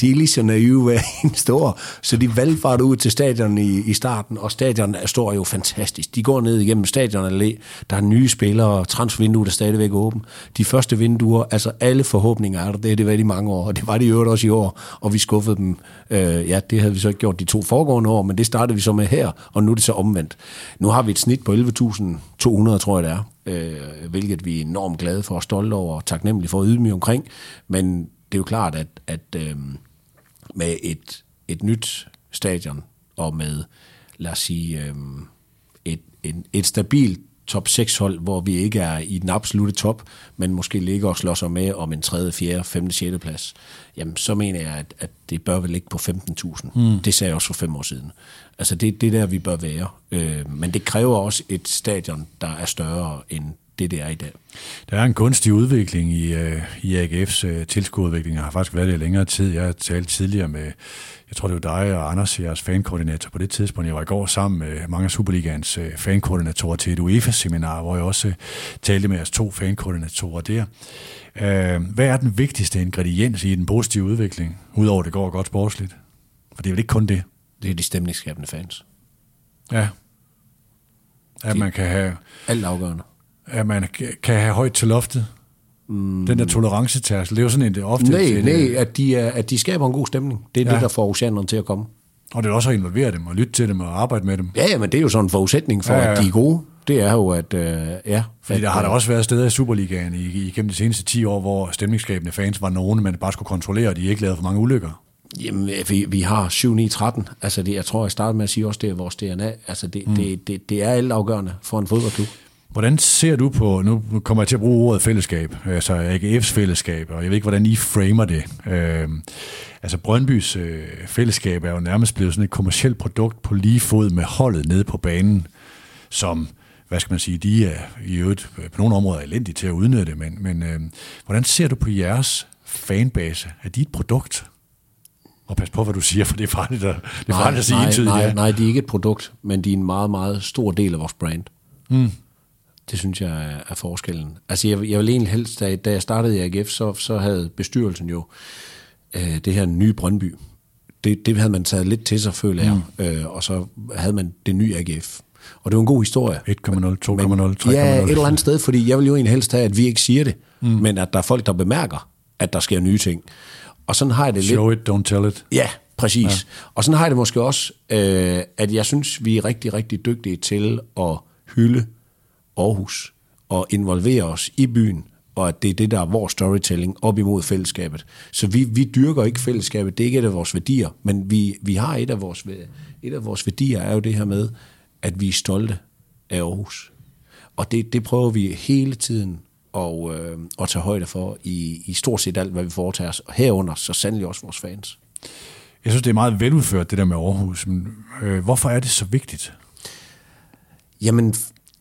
de er lige så naive hver eneste år, så de valgfarter ud til stadion i, i starten, og stadion står jo fantastisk. De går ned igennem stadion allé, der er nye spillere, transfervinduet er stadigvæk åben. De første vinduer, altså alle forhåbninger er der, det har det været i mange år, og det var det i øvrigt også i år, og vi skuffede dem. Øh, ja, det havde vi så ikke gjort de to foregående år, men det startede vi så med her, og nu er det så omvendt. Nu har vi et snit på 11.200, tror jeg det er, øh, hvilket vi er enormt glade for og stolte over og taknemmelige for at ydmyge omkring. Men det er jo klart, at, at øh, med et, et nyt stadion og med, lad os sige, øh, et, en, et stabilt top 6 hold, hvor vi ikke er i den absolute top, men måske ligger og slår sig med om en 3., 4., 5., 6. plads, jamen så mener jeg, at, at det bør vel ligge på 15.000. Mm. Det sagde jeg også for fem år siden. Altså det, det er der, vi bør være. Øh, men det kræver også et stadion, der er større end det, det er i dag. Der er en gunstig udvikling i, øh, i AGF's øh, tilskuerudvikling. Jeg har faktisk været det i længere tid. Jeg har talt tidligere med, jeg tror det var dig og Anders, jeres fankoordinator på det tidspunkt. Jeg var i går sammen med mange af Superligans øh, fankoordinatorer til et UEFA-seminar, hvor jeg også øh, talte med jeres to fankoordinatorer der. Øh, hvad er den vigtigste ingrediens i den positive udvikling, udover det går godt sportsligt? For det er vel ikke kun det. Det er de stemningsskabende fans. Ja. At man kan have, Alt afgørende. at man kan have højt til loftet. Mm. Den der tolerancetærskel, det er jo sådan en, det ofte... Nej, et, nej at, de er, at de skaber en god stemning. Det er ja. Det, der får oceanerne til at komme. Og det er også at involvere dem, og lytte til dem, og arbejde med dem. Ja, men det er jo sådan en forudsætning for, ja. ja. at de er gode. Det er jo, at... Øh, ja, Fordi at, der har der øh, også været steder i Superligaen i, igennem de seneste 10 år, hvor stemningsskabende fans var nogen, man bare skulle kontrollere, og de ikke lavede for mange ulykker. Jamen, vi, vi har 7-9-13. Altså, det, jeg tror, jeg startede med at sige også, det er vores DNA. Altså, det, mm. det, det, det er alt afgørende for en fodboldklub. Hvordan ser du på, nu kommer jeg til at bruge ordet fællesskab, altså AGF's fællesskab, og jeg ved ikke, hvordan I framer det. Øh, altså Brøndbys øh, fællesskab er jo nærmest blevet sådan et kommersielt produkt på lige fod med holdet nede på banen, som, hvad skal man sige, de er i øvrigt på nogle områder elendige til at udnytte det, men, men øh, hvordan ser du på jeres fanbase? Er de et produkt? Og pas på, hvad du siger, for det er farligt at, det er farligt at sige nej, entydigt. nej, ja. nej, de er ikke et produkt, men de er en meget, meget stor del af vores brand. Mm. Det synes jeg er, er forskellen. Altså, jeg, jeg vil egentlig helst, da, da jeg startede i AGF, så, så havde bestyrelsen jo øh, det her nye Brøndby. Det, det havde man taget lidt til sig, føler jeg. Mm. Øh, og så havde man det nye AGF. Og det var en god historie. 1,0, 2,0, 3,0. Ja, et eller andet sted, fordi jeg vil jo egentlig helst have, at vi ikke siger det, mm. men at der er folk, der bemærker, at der sker nye ting. Og sådan har jeg det lidt... Show it, don't tell it. Ja, præcis. Ja. Og sådan har jeg det måske også, øh, at jeg synes, vi er rigtig, rigtig dygtige til at hylde Aarhus og involvere os i byen, og at det er det, der er vores storytelling op imod fællesskabet. Så vi, vi dyrker ikke fællesskabet, det er ikke et af vores værdier, men vi, vi har et af, vores, et af vores værdier er jo det her med, at vi er stolte af Aarhus. Og det, det prøver vi hele tiden at, øh, at tage højde for i, i stort set alt, hvad vi foretager os, og herunder så sandelig også vores fans. Jeg synes, det er meget veludført, det der med Aarhus. Men, øh, hvorfor er det så vigtigt? Jamen,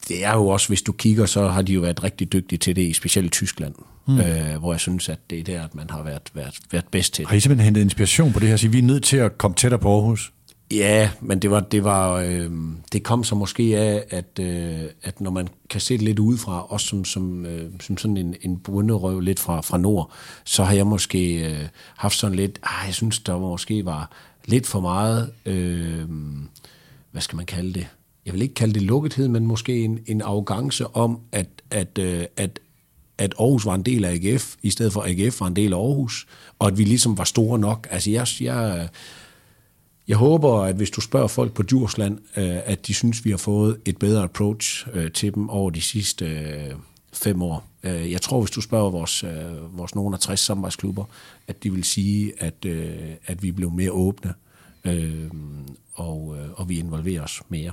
det er jo også, hvis du kigger, så har de jo været rigtig dygtige til det, i specielt Tyskland, mm. øh, hvor jeg synes, at det er der, at man har været, været, været bedst til det. Har I simpelthen hentet inspiration på det her? Så vi er nødt til at komme tættere på Aarhus? Ja, men det var det var øh, det kom så måske af at øh, at når man kan se det lidt udefra, også som som øh, som sådan en en bunderøv lidt fra fra nord, så har jeg måske øh, haft sådan lidt, ah, jeg synes der måske var lidt for meget øh, hvad skal man kalde det? Jeg vil ikke kalde det lukkethed, men måske en en arrogance om at at øh, at at Aarhus var en del af AGF, i stedet for AGF var en del af Aarhus, og at vi ligesom var store nok. Altså jeg, jeg jeg håber, at hvis du spørger folk på Djursland, øh, at de synes, vi har fået et bedre approach øh, til dem over de sidste øh, fem år. Jeg tror, hvis du spørger vores, vores nogen af 60 samarbejdsklubber, at de vil sige, at, at vi blev mere åbne, og, og vi involverer os mere.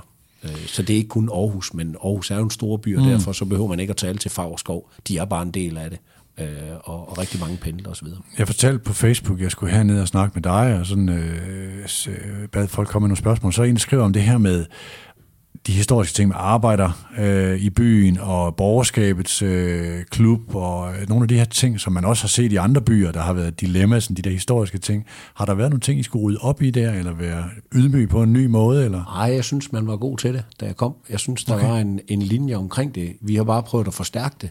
Så det er ikke kun Aarhus, men Aarhus er jo en stor by, og mm. derfor så behøver man ikke at tale til Fagerskov. De er bare en del af det, øh, og, og rigtig mange pendler osv. Jeg fortalte på Facebook, at jeg skulle herned og snakke med dig, og sådan øh, øh, bad folk komme med nogle spørgsmål. Så en, skriver om det her med de historiske ting med arbejder øh, i byen, og borgerskabets øh, klub, og øh, nogle af de her ting, som man også har set i andre byer, der har været dilemmaer, sådan de der historiske ting. Har der været nogle ting, I skulle rydde op i der, eller være ydmyg på en ny måde? Eller? Nej, jeg synes, man var god til det, da jeg kom. Jeg synes, der okay. var en, en linje omkring det. Vi har bare prøvet at forstærke det,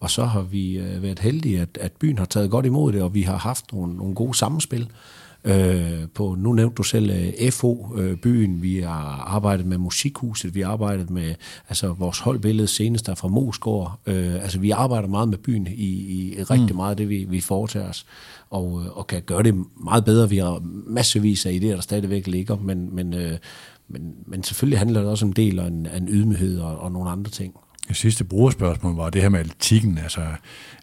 og så har vi øh, været heldige, at, at byen har taget godt imod det, og vi har haft nogle, nogle gode samspil. Øh, på, nu nævnte du selv øh, FO-byen, vi har arbejdet med Musikhuset, vi har arbejdet med altså, vores holdbillede senest der fra Mosgård. Øh, altså vi arbejder meget med byen i, i rigtig mm. meget af det, vi, vi foretager os, og, øh, og kan gøre det meget bedre. Vi har massevis af idéer, der stadigvæk ligger, men, men, øh, men, men selvfølgelig handler det også om del og en, en ydmyghed og, og nogle andre ting. Det sidste brugerspørgsmål var det her med atletikken. Altså,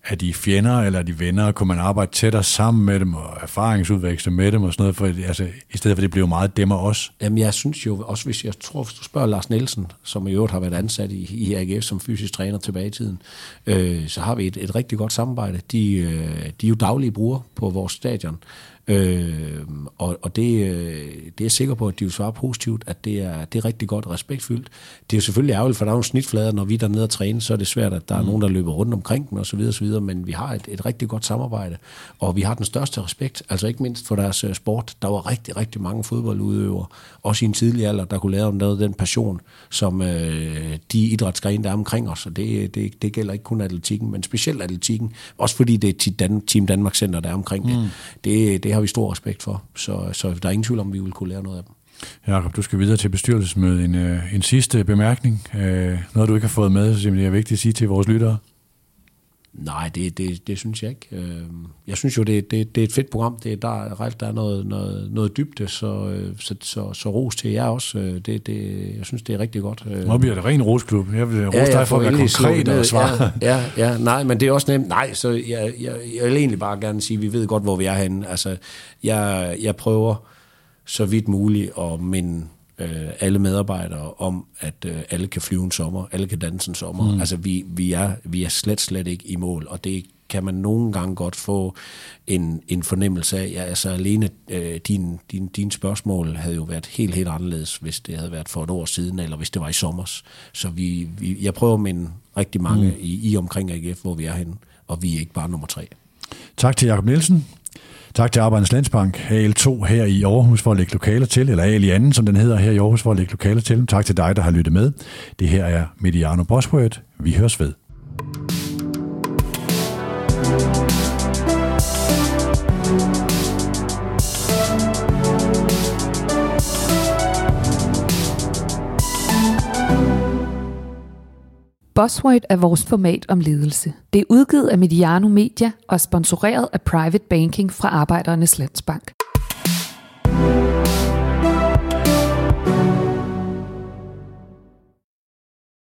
er de fjender, eller er de venner? Kunne man arbejde tættere sammen med dem, og erfaringsudveksle med dem og sådan noget? For, altså, I stedet for, det blev meget dem og os. Jamen, jeg synes jo også, hvis jeg tror, hvis du spørger Lars Nielsen, som i øvrigt har været ansat i, i AGF som fysisk træner tilbage i tiden, øh, så har vi et, et rigtig godt samarbejde. De, øh, de er jo daglige brugere på vores stadion, øh, og, og det, øh, det er jeg sikker på, at de vil svare positivt, at det er, det er rigtig godt og respektfyldt. Det er jo selvfølgelig ærgerligt, for der er nogle snitflader, når vi er dernede og træne, så er det svært, at der er nogen, der løber rundt omkring dem osv., osv., men vi har et, et rigtig godt samarbejde, og vi har den største respekt, altså ikke mindst for deres øh, sport. Der var rigtig, rigtig mange fodboldudøvere, også i en tidlig alder, der kunne lære om noget den passion, som øh, de idrætsgrene, der er omkring os, og det, det, det gælder ikke kun atletikken, men specielt atletikken, også fordi det er Team Dan- Team Danmark Center, der er omkring det. Mm. det. Det har vi stor respekt for, så, så der er ingen tvivl om, at vi vil kunne lære noget af dem. Jakob, du skal videre til bestyrelsesmødet. En, øh, en sidste bemærkning. Øh, noget, du ikke har fået med, som det er vigtigt at sige til vores lyttere. Nej, det, det, det synes jeg ikke. Øh, jeg synes jo, det, det, det er et fedt program. Det, der, er, der er noget, noget, noget dybde, så, øh, så, så, så ros til jer også. Øh, det, det, jeg synes, det er rigtig godt. Nu bliver det ren rosklub. Jeg vil rose ja, dig for at være konkret og svare. Ja, ja, ja, nej, men det er også nemt. Nej, så jeg, jeg, jeg vil egentlig bare gerne sige, at vi ved godt, hvor vi er henne. Altså, jeg, jeg prøver så vidt muligt at minde øh, alle medarbejdere om, at øh, alle kan flyve en sommer, alle kan danse en sommer. Mm. Altså, vi, vi, er, vi er slet, slet ikke i mål, og det kan man nogle gange godt få en, en fornemmelse af. Ja, altså alene øh, din, din, din spørgsmål havde jo været helt, helt anderledes, hvis det havde været for et år siden, eller hvis det var i sommers. Så vi, vi, jeg prøver at minde rigtig mange mm. i, i omkring AGF, hvor vi er henne, og vi er ikke bare nummer tre. Tak til Jakob Nielsen. Tak til Arbejdernes Landsbank, AL2 her i Aarhus for at lægge lokaler til, eller AL i anden, som den hedder her i Aarhus for at lægge lokaler til. Tak til dig, der har lyttet med. Det her er Mediano Bosworth. Vi høres ved. Buzzword er vores format om ledelse. Det er udgivet af Mediano Media og sponsoreret af Private Banking fra Arbejdernes Landsbank.